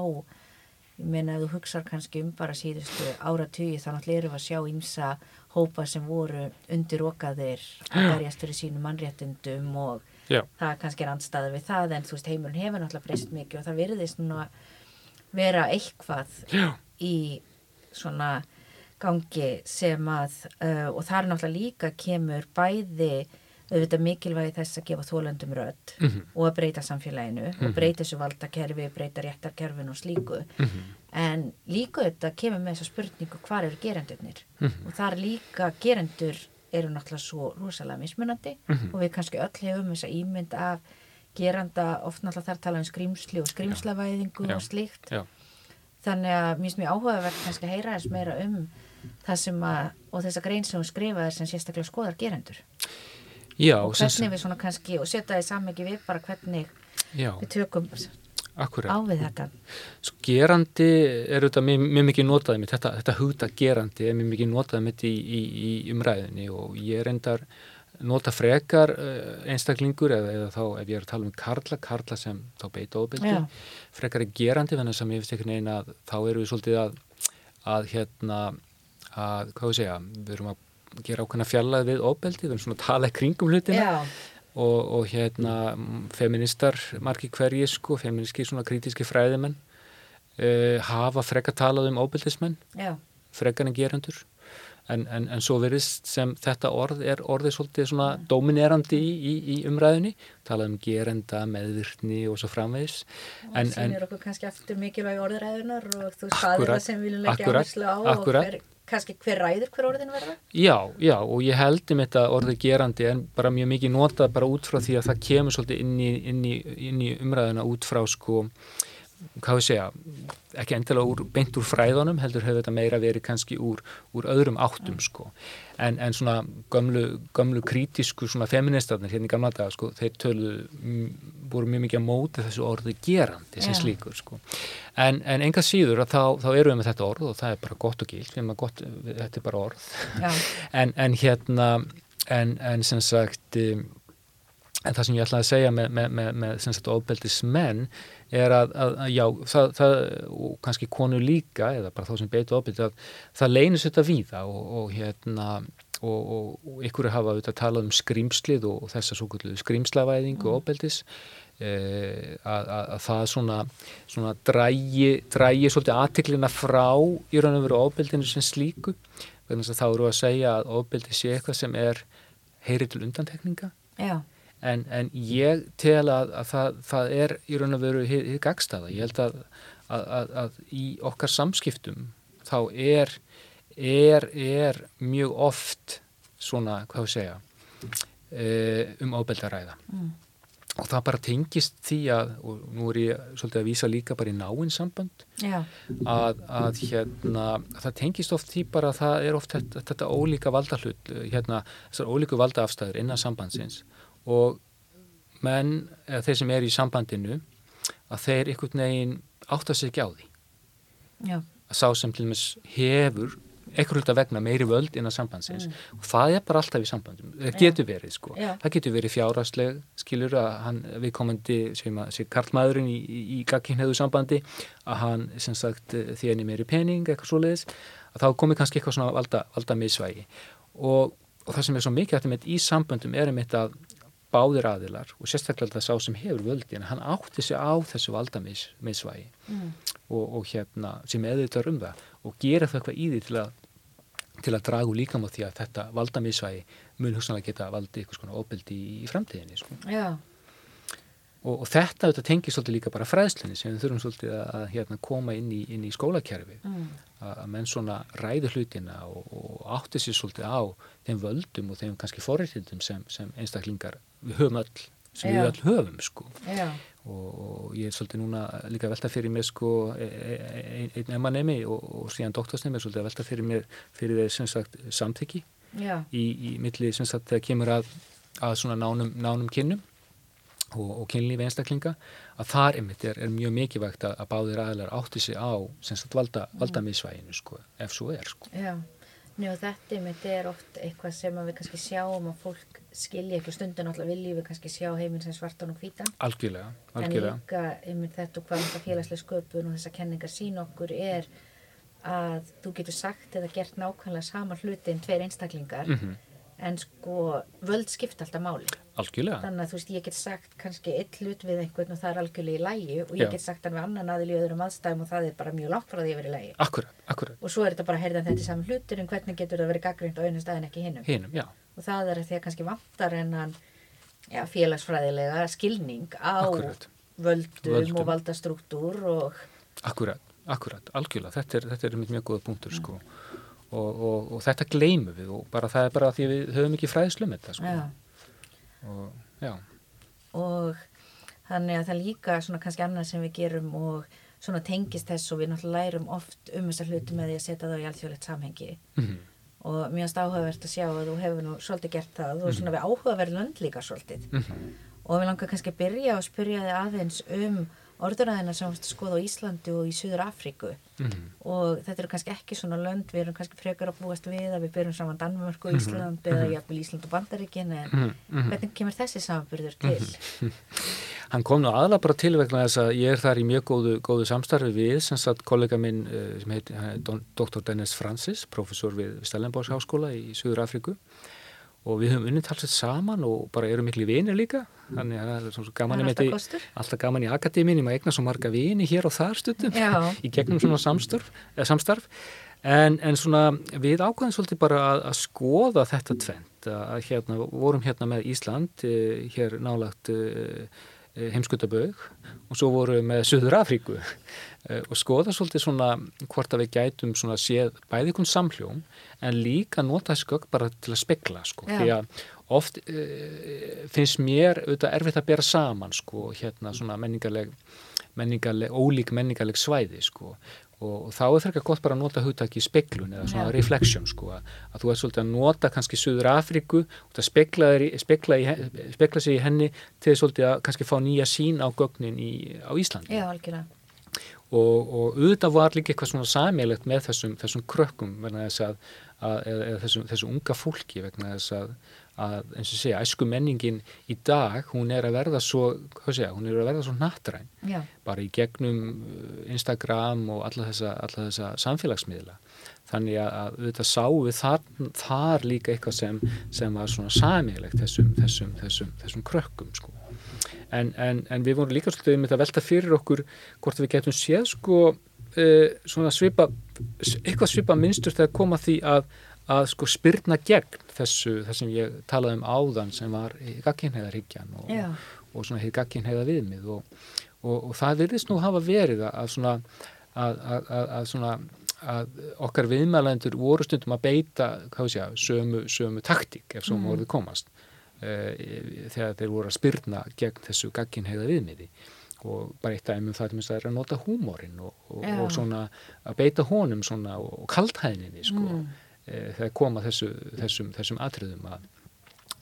ég meina ef þú hugsaður kannski um bara síðustu áratugið þá náttúrulega erum við að sjá ímsa hópa sem voru undir okaðir að verjast fyrir sínu mannréttundum og Já. það kannski er andstaðið við það en þú veist heimurinn hefur náttúrulega breyst mikið og það virðist nú að vera eitthvað Já. í svona gangi sem að uh, og það er náttúrulega líka kemur bæði auðvitað mikilvægi þess að gefa þólöndum rödd mm -hmm. og að breyta samfélaginu mm -hmm. og mhm. breyta þessu valdakerfi, breyta réttarkerfin og slíku mm -hmm. en líka auðvitað kemur með þessa spurningu hvað eru gerendurnir mhm. og þar líka gerendur eru náttúrulega svo rosalega mismunandi mhm. og við kannski öll hefum þessa ímynd af geranda oft náttúrulega þar tala um skrýmsli og skrýmslavæðingu og slíkt Já. þannig að mér finnst mjög áhugaverð kannski að heyra þess meira um það sem að og þessa grein sem hún skrifaði sem sérstaklega skoðar gerendur. Já, og hvernig við svona kannski og setja það í sammyggi við bara hvernig já, við tökum akkurat. á við þetta. Svo gerandi er auðvitað mjög, mikið notaðið mitt, þetta, þetta hugta gerandi er mjög mikið notaðið mitt í, í, í umræðinni og ég er endar nota frekar uh, einstaklingur eða, eða þá ef ég er að tala um karla karla sem þá beita ofbeldi frekar er gerandi þannig að ég finnst ekki neina að þá eru við svolítið að að hérna að, hvað við segja, við erum að gera ákveðna fjallað við óbeldi, við erum svona að tala kringum hlutina og, og hérna feministar, margi hverji sko, feministki svona krítiski fræðimenn uh, hafa frekka talað um óbeldismenn, frekkan en gerandur en, en, en svo verist sem þetta orð er orðið svolítið svona mm. dominerandi í, í, í umræðinni talað um gerenda, meðvirkni og svo framvegis. Og það sýnir okkur kannski eftir mikilvægi orðræðunar og þú staðir það sem við viljum leggja áherslu á akkurat, og hver kannski hver ræður hver orðin verða? Já, já og ég held um þetta orðið gerandi en bara mjög mikið notað bara út frá því að það kemur svolítið inn í, inn í, inn í umræðuna út frá sko, hvað við segja, ekki endilega úr, beint úr fræðunum, heldur hefur þetta meira verið kannski úr, úr öðrum áttum sko en, en svona gömlu, gömlu krítisku svona feministarnir hérna í gamla daga sko, þeir tölu, voru mjög mikið að móti þessu orði gerandi sem yeah. slíkur sko. En, en enga síður að þá, þá eru við með þetta orð og það er bara gott og gilt, gott, þetta er bara orð. en, en hérna, en, en sem sagt, um, en það sem ég ætlaði að segja með, með, með, með sem sagt ofbeldismenn er að, að, að já, það, það, og kannski konu líka, eða bara þá sem beitu ofbeldi, að það leynir þetta víða og, og hérna, og, og, og ykkur hafa auðvitað talað um skrimslið og þessa svo kvöldu skrimslavæðing og mm. ofbeldis e, að, að það svona, svona drægi, drægi svolítið aðtiklina frá í raun og veru ofbeldinu sem slíku, þess að þá eru að segja að ofbeldi sé eitthvað sem er heyri til undantekninga. Já en, en ég tel að, að það, það er í raun og veru hitt gagstaða. Ég held að, að í okkar samskiptum þá er, er, er mjög oft svona, hvað við segja, e, um ábeldaræða. Mm. Og það bara tengist því að, og nú er ég svolítið að vísa líka bara í náinsamband, að, að hérna, það tengist oft því bara að það er oft þetta, þetta ólíka valdahlut, hérna, þessar ólíku valdaafstæður innan sambandsins og menn, eða þeir sem er í sambandinu að þeir einhvern veginn átta sig ekki á því Já. að sá sem til og meins hefur hlut að vegna meiri völd innan sambandsins mm. og það er bara alltaf í sambandum það getur verið sko, Já. það getur verið fjárhastleg skilur að hann við komandi sem að sé karlmaðurinn í, í, í gagginheðu sambandi að hann sem sagt þérni meiri pening eitthvað svo leiðis að þá komi kannski eitthvað svona valda, valda misvægi og, og það sem er svo mikið eftir með í sambandum er um þetta að báðir aðilar og sérstaklega það sá sem hefur völdin hann átti sig á þessu valdamisvægi mm. og, og hérna sem eðvitar um það og gera það eitthvað í því til að til að dragu líka mot því að þetta valdamisvægi mun hugsanlega geta valdi eitthvað svona óbyldi í, í framtíðinni sko. Og, og þetta þetta tengir svolítið líka bara fræðslunni sem við þurfum svolítið að, að hérna, koma inn í, inn í skólakerfi mm. að, að menn svona ræðu hlutina og, og átti sér svolítið á þeim völdum og þeim kannski forriðtildum sem, sem einstaklingar við höfum öll sem Já. við all höfum sko. Og, og ég er svolítið núna líka velta fyrir mig sko e, e, e, einn emanemi og, og síðan doktorsnemi er svolítið að velta fyrir mig fyrir þeir sem sagt samþyggi í, í milli sem sagt þegar kemur að, að svona nánum, nánum kynnum og, og kynlífi einstaklinga að þar einmitt er, er mjög mikilvægt að, að báðir aðlar átti sig á sagt valda, valda misvæginu sko ef svo er sko Já Njá þetta einmitt er oft eitthvað sem við kannski sjáum að fólk skilja eitthvað stundin alltaf viljið við kannski sjá heiminn sem svartan og hvítan. Algjörlega, algjörlega. En líka einmitt þetta og hvað þetta félagslega sköpun og þessa kenningar sín okkur er að þú getur sagt eða gert nákvæmlega sama hluti en tveir einstaklingar mm -hmm en sko völd skipta alltaf máli. Algjörlega. Þannig að þú veist ég get sagt kannski eitt hlut við einhvern og það er algjörlega í lægi og ég Já. get sagt hann við annan aðil í öðrum aðstæðum og það er bara mjög langt frá því að vera í lægi akkurat, akkurat. Og svo er þetta bara að heyrða þetta saman hlutur en hvernig getur það verið gaggrind á einu staðin ekki hinnum hinnum, já. Og það er því að kannski vantar en hann ja, félagsfræðilega skilning á akkurat. völdum, völdum. og valdastruktúr og akkurat, akkurat, algjörlega. Þetta er, þetta er mjög góða punktur sko og, og, og þetta gleymum við og bara það er bara því við höfum ekki fræðslu með þetta sko. og, og þannig að það líka svona kannski annað sem við gerum og svona tengist þess og við náttúrulega lærum oft um þessar hluti með því að setja það í alþjóðlegt samhengi mm -hmm. og mjög áhugavert að sjá að þú hefur nú svolítið gert það og mm -hmm. svona við áhugaverð lönd líka svolítið mm -hmm. og við langar kannski að byrja og spyrja þið aðeins um orðuræðina sem við skoðum á Íslandi og í Suður Afríku mm -hmm. og þetta eru kannski ekki svona lönd, við erum kannski frekar að búast við að við byrjum saman Danmörk og mhm. Ísland mm -hmm. eða jafnvel Ísland og Bandaríkin en mm -hmm. hvernig kemur þessi samanbyrður til? Mhm. Hann kom nú aðla bara til vegna þess að ég er þar í mjög góðu, góðu samstarfi við sem satt kollega minn eh, sem heit Dr. Dennis Francis, professor við Stellenbosch háskóla í Suður Afríku og við höfum unnið talsett saman og bara erum miklu vinir líka. Þannig að það er svona gaman í alltaf, alltaf gaman í akademín, ég maður eignar svo marga vini hér og þar stundum í gegnum svona samstarf, samstarf. En, en svona við ákvæðum svolítið bara að, að skoða þetta tvent að hérna, vorum hérna með Ísland eh, hér nálagt eh, heimskutabög og svo vorum við með Suður Afríku og skoða svolítið svona hvort að við gætum svona séð bæði einhvern samhljóm en líka nota gögg bara til að spekla sko, Já. því að oft uh, finnst mér auðvitað erfitt að bera saman sko, hérna svona menningarleg, menningarleg ólík menningarleg svæði sko og, þá er það ekki gott bara að nota hugtaki í speklun eða svona ja. reflection sko að, að þú ert svolítið að nota kannski Suður Afríku og það spekla, spekla, í, spekla sig í henni til svolítið að kannski fá nýja sín á gögnin í, á Íslandi. Já, algjörlega og, og auðvitað var líka eitthvað svona samilegt með þessum, þessum krökkum þess að, að, eða þessum, þessum unga fólki vegna þess að, að eins og segja, æsku menningin í dag, hún er að verða svo segja, hún er að verða svo nattræn Já. bara í gegnum uh, Instagram og alla þessa, alla þessa samfélagsmiðla. Þannig að auðvitað sáum við þar, þar líka eitthvað sem, sem var svona samilegt þessum, þessum, þessum, þessum krökkum sko. En, en, en við vorum líka svolítið með að velta fyrir okkur hvort við getum séð sko uh, svona svipa eitthvað svipa minnstur þegar koma því að, að sko spyrna gegn þessu þessum ég talaði um áðan sem var gagginheiðarhyggjan og, og, og svona hefði gagginheiða viðmið og, og það virðist nú hafa verið að svona að, að svona að okkar viðmælendur voru stundum að beita sé, sömu, sömu taktík ef svo mm. morðið komast uh, þegar þeir voru að spyrna gegn þessu gagginheiða viðmiði og bara eitt aðeins um það er að nota húmórin og, og, og svona að beita honum svona og kaldhæðinni sko mm. Uh, þegar koma þessu, þessum, þessum atriðum að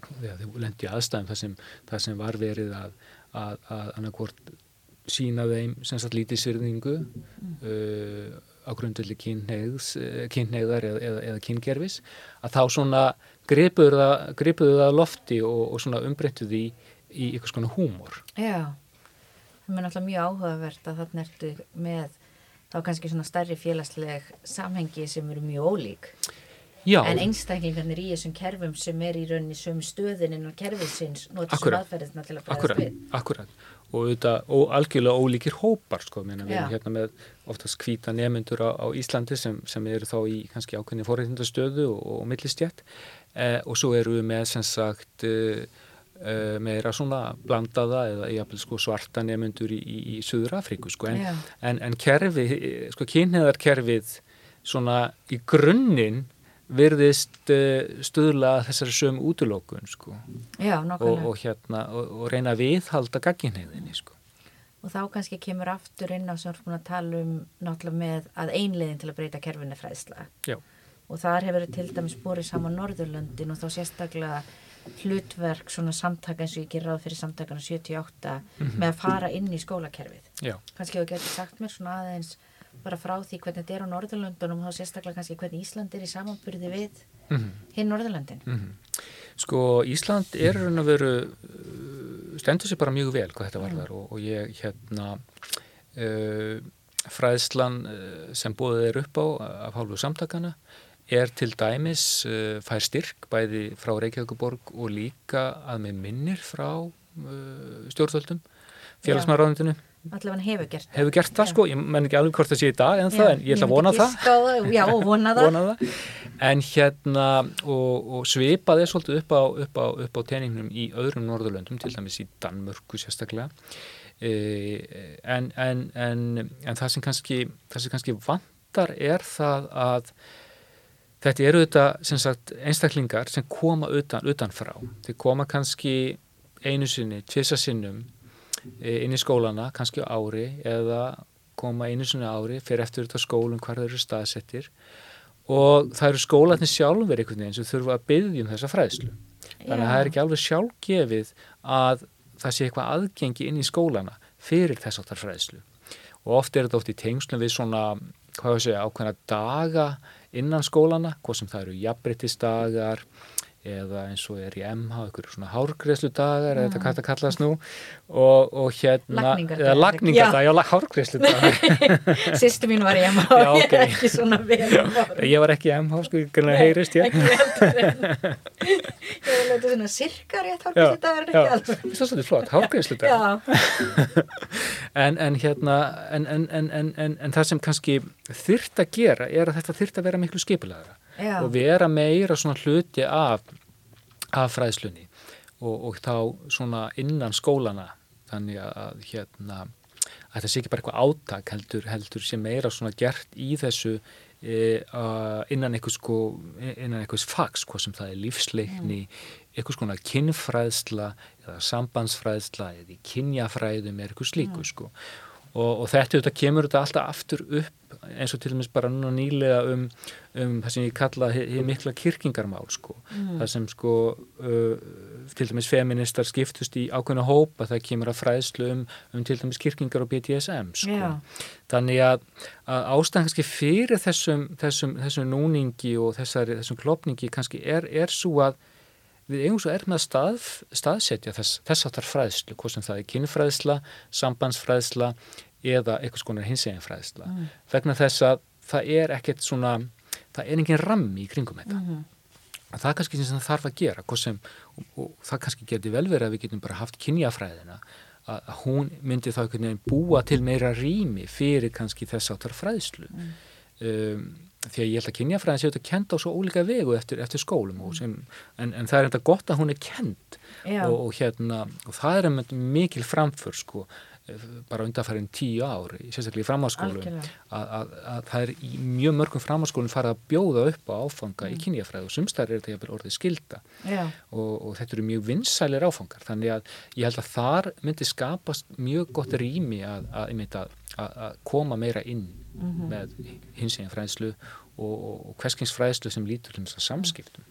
þau lendi aðstæðum það sem, það sem var verið að, að, að annarkort sína þeim sem sagt lítið syrðingu mm. uh, á grundvelli kynneigðar eða, eða, eða kyngerfis að þá svona gripuðu það, gripuðu það lofti og, og svona umbreyttuði í, í eitthvað svona húmor. Já, það er náttúrulega mjög áhugavert að þarna ertu með þá kannski svona starri félagsleg samhengi sem eru mjög ólík. Já. En einstaklingarnir í þessum kerfum sem er í rauninni söm stöðin en á kerfisins notur sem aðferðina til að bregðast við. Akkurat, og auðvitað og algjörlega ólíkir hópar sko, meina, við erum hérna með oftast kvíta nefnendur á, á Íslandi sem, sem eru þá í kannski ákveðni forreitindastöðu og, og millistjætt eh, og svo eru við með sem sagt eh, eh meira svona blandaða eða jafnvel sko svarta nefnendur í, í, í Suður Afríku sko. En, en, en kerfi, sko kynniðarkerfið svona í grunninn virðist uh, stuðla þessari söm útlókun sko. Já, og, og, hérna, og, og reyna að viðhalda gagginheiðinni sko. Og þá kannski kemur aftur inn á sem við erum að tala um náttúrulega með að einlegin til að breyta kerfinni fræðsla. Já. Og þar hefur til dæmis borið saman Norðurlöndin og þá sérstaklega hlutverk svona samtaka eins og ég ger ráð fyrir samtakana 78 mm -hmm. með að fara inn í skólakerfið. Já. Kannski hefur getið sagt mér svona aðeins bara frá því hvernig þetta er á Norðurlöndunum og þá sérstaklega kannski hvernig Ísland er í samanbyrði við mm -hmm. hinn Norðurlöndin. Mm -hmm. Sko Ísland er raun og veru uh, stendur sér bara mjög vel hvað þetta varðar mm. og, og ég hérna uh, fræðslan uh, sem bóðið er upp á af hálfu samtakana er til dæmis uh, fær styrk bæði frá Reykjavíkuborg og líka að með minnir frá uh, stjórnvöldum félagsmaðurráðundinu allavega hefur gert það. Hefur gert það sko, ég menn ekki alveg hvort það sé í dag en já, það, en ég ætla að vona það. það. Já, vona það. vona en hérna, og, og svipaði svolítið upp á, upp á, upp á teiningnum í öðrum norðurlöndum, til dæmis í Danmörku sérstaklega. E, en, en, en, en það sem kannski það sem kannski vantar er það að Þetta eru þetta sem sagt, einstaklingar sem koma utan, utanfrá. Þeir koma kannski einu sinni, tvisa sinnum inn í skólana, kannski ári eða koma einu sinni ári fyrir eftir þetta skólum hvar þeir eru staðsettir og það eru skólatni sjálfur einhvern veginn sem þurfa að byggja um þessa fræðslu. Þannig að það er ekki alveg sjálfgefið að það sé eitthvað aðgengi inn í skólana fyrir þess áttar fræðslu. Og oft er þetta oft í tengslum við svona, hvað ég segja, ákveðna daga innan skólana, hvað sem það eru jafnbryttistagar eða eins og er í MH, ykkur svona hárgreðslu dagar, eða þetta mm. kallast nú og, og hérna Lagningardag, lagningardag já, já hárgreðslu dagar Sýstu mín var í MH, já, okay. ég er ekki svona vel Ég var ekki í MH, sko, ég kannar heyrist ég. Ekki veldur Ég var leitað svona sirka rétt hárgreðslu dagar Já, það er svolítið flott, hárgreðslu dagar en, en hérna en, en, en það sem kannski þyrrt að gera er að þetta þyrrt að vera miklu skipilagra Já. og vera meira svona hluti af, af fræðslunni og, og þá svona innan skólana þannig að hérna að það sé ekki bara eitthvað átak heldur, heldur sem meira svona gert í þessu e, innan einhvers sko, innan einhvers fags, hvað sem það er lífsleikni, mm. einhvers konar kinnfræðsla eða sambandsfræðsla eða kynjafræðum er eitthvað slíku mm. sko og, og þetta, þetta kemur þetta alltaf aftur upp eins og til dæmis bara núna nýlega um, um það sem ég kalla hér mikla kirkingarmál sko mm. það sem sko uh, til dæmis feministar skiptust í ákveðna hópa það kemur að fræðslu um, um til dæmis kirkingar og BDSM sko yeah. þannig að, að ástæðan kannski fyrir þessum, þessum, þessum núningi og þessari, þessum klopningi kannski er, er svo að við eigum svo er með að stað, staðsetja þess, þess aftar fræðslu, hvað sem það er kynfræðsla, sambandsfræðsla eða eitthvað skonar hinseginfræðsla mm. vegna þess að það er ekkert svona, það er engin rammi í kringum þetta mm -hmm. það er kannski sem það þarf að gera sem, og, og það kannski getur vel verið að við getum bara haft kynjafræðina að, að hún myndi þá einhvern veginn búa til meira rými fyrir kannski þess aftar fræðslu mm. um, því að ég held að kynjafræðin séu þetta kend á svo ólíka vegu eftir, eftir skólum sem, en, en það er enda gott að hún er kend og, og, hérna, og það er mikil framför sko bara undanfærin tíu ár, sérstaklega í framháskólum að, að, að það er í mjög mörgum framháskólum farið að bjóða upp á áfanga mm. í kynjafræð og sumstæðir er þetta orðið skilda og, og þetta eru mjög vinsælir áfangar þannig að ég held að þar myndi skapast mjög gott rými að, að koma meira inn mm -hmm. með hinsegin fræðslu og, og hverskinsfræðslu sem lítur um þess að samskiptum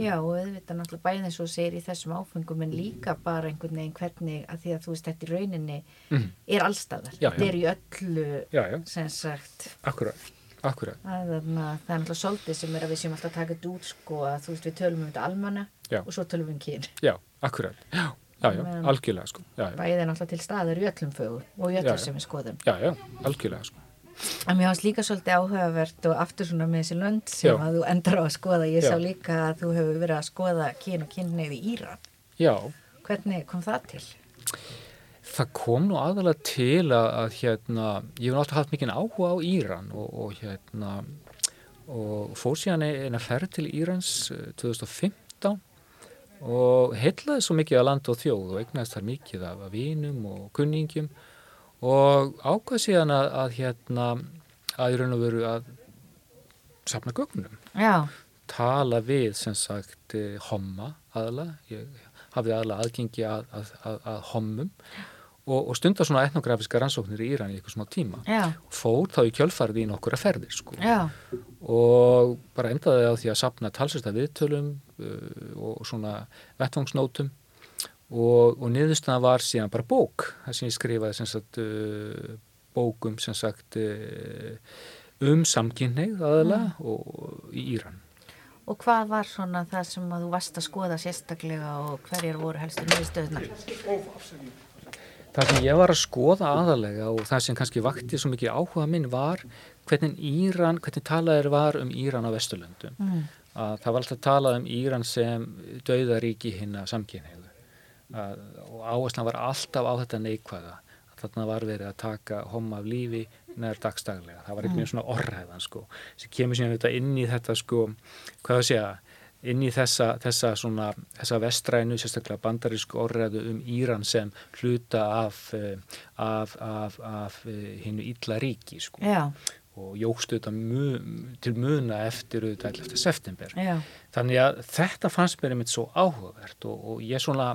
Já og auðvitað náttúrulega bæðið eins og segir í þessum áfengum en líka bara einhvern veginn hvernig að því að þú veist þetta í rauninni mm. er allstaðar, já, þetta já. er í öllu já, sem sagt Akkurat, akkurat að, að, Það er náttúrulega svolítið sem er að við séum alltaf að taka þetta út sko að þú veist við tölum um þetta almanna og svo tölum við um kyn. Já, akkurat, já, já, algjörlega sko. Bæðið er náttúrulega til staðar í öllum fögur og í öllum sem við skoðum. Já, já, algjörlega sko að mér ást líka svolítið áhugavert og aftur svona með þessi lönd sem Já. að þú endar á að skoða ég Já. sá líka að þú hefur verið að skoða kyn og kynneið í Íran Já. hvernig kom það til? Það kom nú aðalega til að, að hérna, ég hef náttúrulega haft mikið áhuga á Íran og, og hérna og fór síðan eina ferð til Írans 2015 eh, og heitlaði svo mikið að landa og þjóð og egnaðist þar mikið af vinum og kunningjum og ákvað síðan að, að hérna að í raun og veru að sapna gögnum Já. tala við sem sagt eh, homma aðla, ég hafði aðla aðgengi að, að, að, að hommum og, og stundar svona etnografíska rannsóknir í Íran í eitthvað smá tíma Já. fór þá í kjölfarið í nokkura ferðir sko. og bara endaði á því að sapna talsesta viðtölum uh, og svona vettvangsnótum og, og niðurstaðan var síðan bara bók það sem ég skrifaði sem sagt uh, bókum sem sagt uh, um samkynneið aðalega mm. og í Íran Og hvað var svona það sem að þú varst að skoða sérstaklega og hverjar voru helstu nýðstöðnar? Það sem ég var að skoða aðalega og það sem kannski vakti svo mikið áhuga minn var hvernig Íran, hvernig talaðir var um Íran á Vesturlöndum. Mm. Það var alltaf talað um Íran sem dauðaríki hinn að samkynniðu og áherslan var alltaf á þetta neikvæða. Þarna var verið að taka homma af lífi neðar dagstaglega, það var einhvern veginn mm. svona orðræðan sko, sem kemur síðan þetta inn í þetta sko, hvað það segja inn í þessa, þessa svona þessa vestrænu, sérstaklega bandarísku orðræðu um Íran sem hluta af, eh, af, af, af eh, hinnu illa ríki sko Já. og jógstu þetta mu, til muna eftir auðvitað eftir september Já. þannig að þetta fannst mér einmitt svo áhugavert og, og ég svona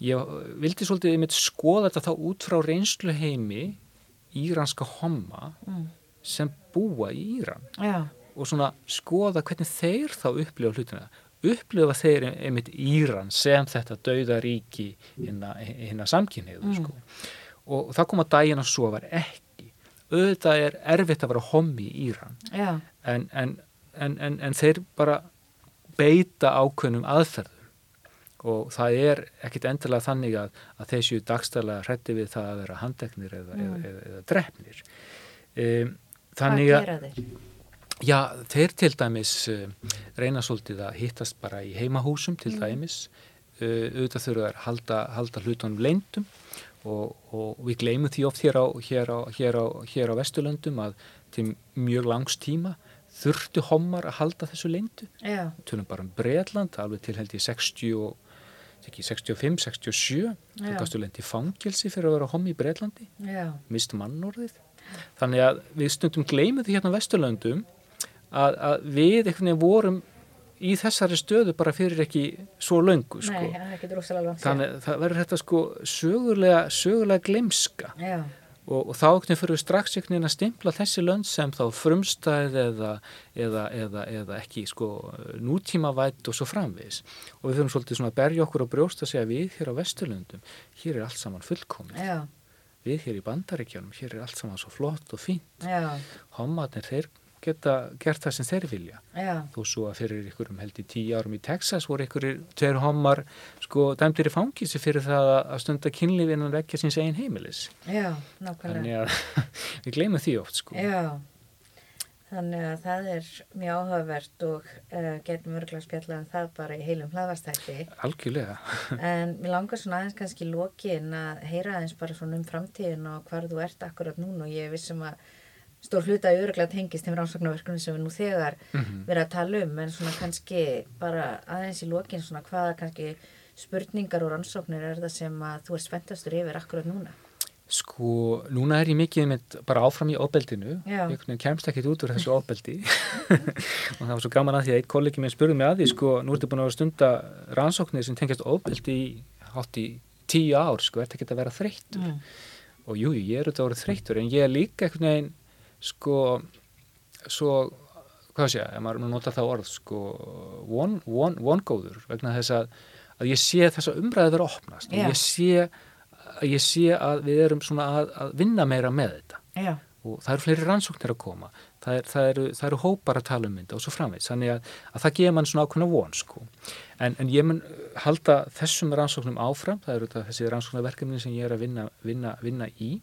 ég vildi svolítið einmitt skoða þetta þá út frá reynslu heimi íranska homma mm. sem búa í Íran Já. og svona skoða hvernig þeir þá upplifa hlutina upplifa þeir einmitt Íran sem þetta dauða ríki hinn að samkynniðu mm. sko. og það kom að dægin að svo var ekki auðvitað er erfitt að vera hommi í Íran en, en, en, en þeir bara beita ákveðnum aðferðum og það er ekkit endilega þannig að, að þessu dagstæla hrætti við það að vera handeknir eða, mm. eða, eða, eða drefnir um, Hvað gera þeir? Já, þeir til dæmis uh, reyna svolítið að hittast bara í heimahúsum til mm. dæmis uh, auðvitað þurfa að halda, halda hlutunum leindum og, og við gleymum því oft hér á, hér, á, hér, á, hér á Vesturlöndum að til mjög langs tíma þurftu homar að halda þessu leindu tölum bara um Breitland alveg til held ég 60 og ekki 65, 67 þú gafstu lendi fangilsi fyrir að vera homi í Breitlandi mist mannorðið þannig að við stundum gleymum því hérna á Vesturlöndum að, að við einhvern veginn vorum í þessari stöðu bara fyrir ekki svo löngu sko. Nei, þannig að það verður þetta sko sögulega, sögulega glemska Já og, og þá ekkert fyrir við strax ekkert að stimpla þessi lönd sem þá frumstæð eða, eða, eða, eða ekki sko, nútímavætt og svo framvis og við þurfum svolítið svona að berja okkur á brjóst að segja við hér á Vesturlundum hér er allt saman fullkomið. Já. við hér í Bandaríkjónum, hér er allt saman svo flott og fínt. Homatnir þeir geta gert það sem þeir vilja. Já. þó svo að fyrir ykkurum held í tíu árum í Texas voru ykkurir tveir homar sko dæmdir í fangísi fyrir það að stunda kynlífin og leggja síns einn heimilis. Já, nákvæmlega. Að við gleymum því oft sko. Já, þannig að það er mjög áhugavert og uh, getum örgulega spjallað um það bara í heilum hlaðvastætti Algjörlega. En mér langar svona aðeins kannski lókin að heyra aðeins bara svona um framtíðin og hvar þú ert akkurat núna og ég vissum að stór hluta öruglega tengist þeim rannsóknarverkunum sem við nú þegar mm -hmm. verðum að tala um en svona kannski bara aðeins í lokin svona hvaða kannski spurningar og rannsóknir er það sem að þú er spenntastur yfir akkurat núna? Sko, núna er ég mikið með bara áfram í óbeldinu, ég kemst ekki út úr þessu óbeldi og það var svo gaman að því að einn kollegi minn spurði mig að því sko, nú ertu búin að stunda rannsóknir sem tengist óbeldi í hátt í tíu ár, sko, ert ekki að vera þreyttur mm. og jú, ég er auðvitað að vera þreyttur en ég er líka einhvern veginn sko svo, hvað sé ég, ef maður nota það orð sko, vongóður vegna þess að, að ég sé þessa umræði vera opnast yeah. ég sé að ég sé að við erum svona að, að vinna meira með þetta yeah. og það eru fleiri rannsóknir að koma það, er, það, eru, það eru hópar að tala um þetta og svo framveits, þannig að, að það gefa mann svona ákveðna von sko en, en ég mun halda þessum rannsóknum áfram, það eru þessi rannsóknarverkefni sem ég er að vinna, vinna, vinna í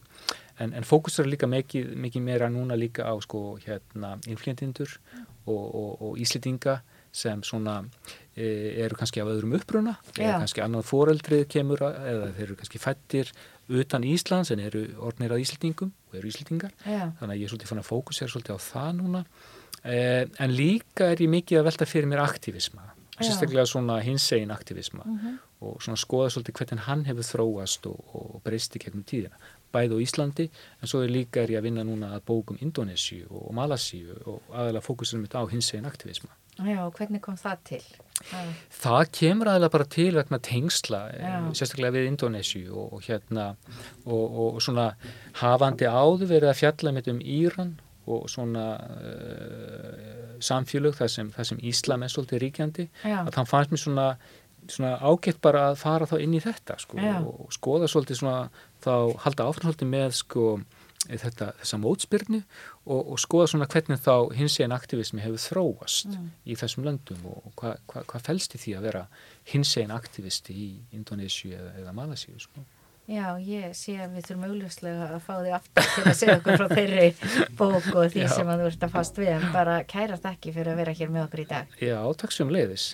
en, en fókus er líka mikið, mikið meira núna líka á sko hérna infljentindur og, og, og íslitinga sem svona e, eru kannski af öðrum uppruna. Eða kannski annað foreldrið kemur eða þeir eru kannski fættir utan Íslands en eru orðnir að íslitingum og eru íslitingar Já. þannig að ég er svolítið fann að fókusera svolítið á það núna. E, en líka er ég mikið að velta fyrir mér aktivisma sérstaklega svona hinsegin aktivisma mm -hmm. og svona skoða svolítið hvernig hann hefur þróast og, og breysti gegnum tíðina bæði á Íslandi en svo er líka er ég að vinna núna að bókum Indonési og Malasíu og aðalega fókusum þetta á hins eginn aktivisma. Já, hvernig kom það til? Það, kemur aðeins bara til vegna tengsla, Já. sérstaklega við Indonési og, og hérna og, og svona hafandi áður verið að fjalla mitt um Íran og svona uh, samfélög þar sem, sem Íslam er svolítið ríkjandi, Já. að þann fannst mér svona svona ágætt bara að fara þá inn í þetta sko og skoða svolítið svona þá halda áframhaldi með sko þetta, þessa mótspyrnu og, og skoða svona hvernig þá hins eginn aktivismi hefur þróast mm. í þessum löndum og hvað hva, hva fælst í því að vera hins eginn aktivisti í Indonési eða, eða Malasíu sko. Já, ég sé að við þurfum augljóslega að fá því aftur til að segja okkur frá þeirri bók og því Já. sem að þú ert að fast við en bara kærast ekki fyrir að vera hér með okkur í dag. Já, takk sem leiðis.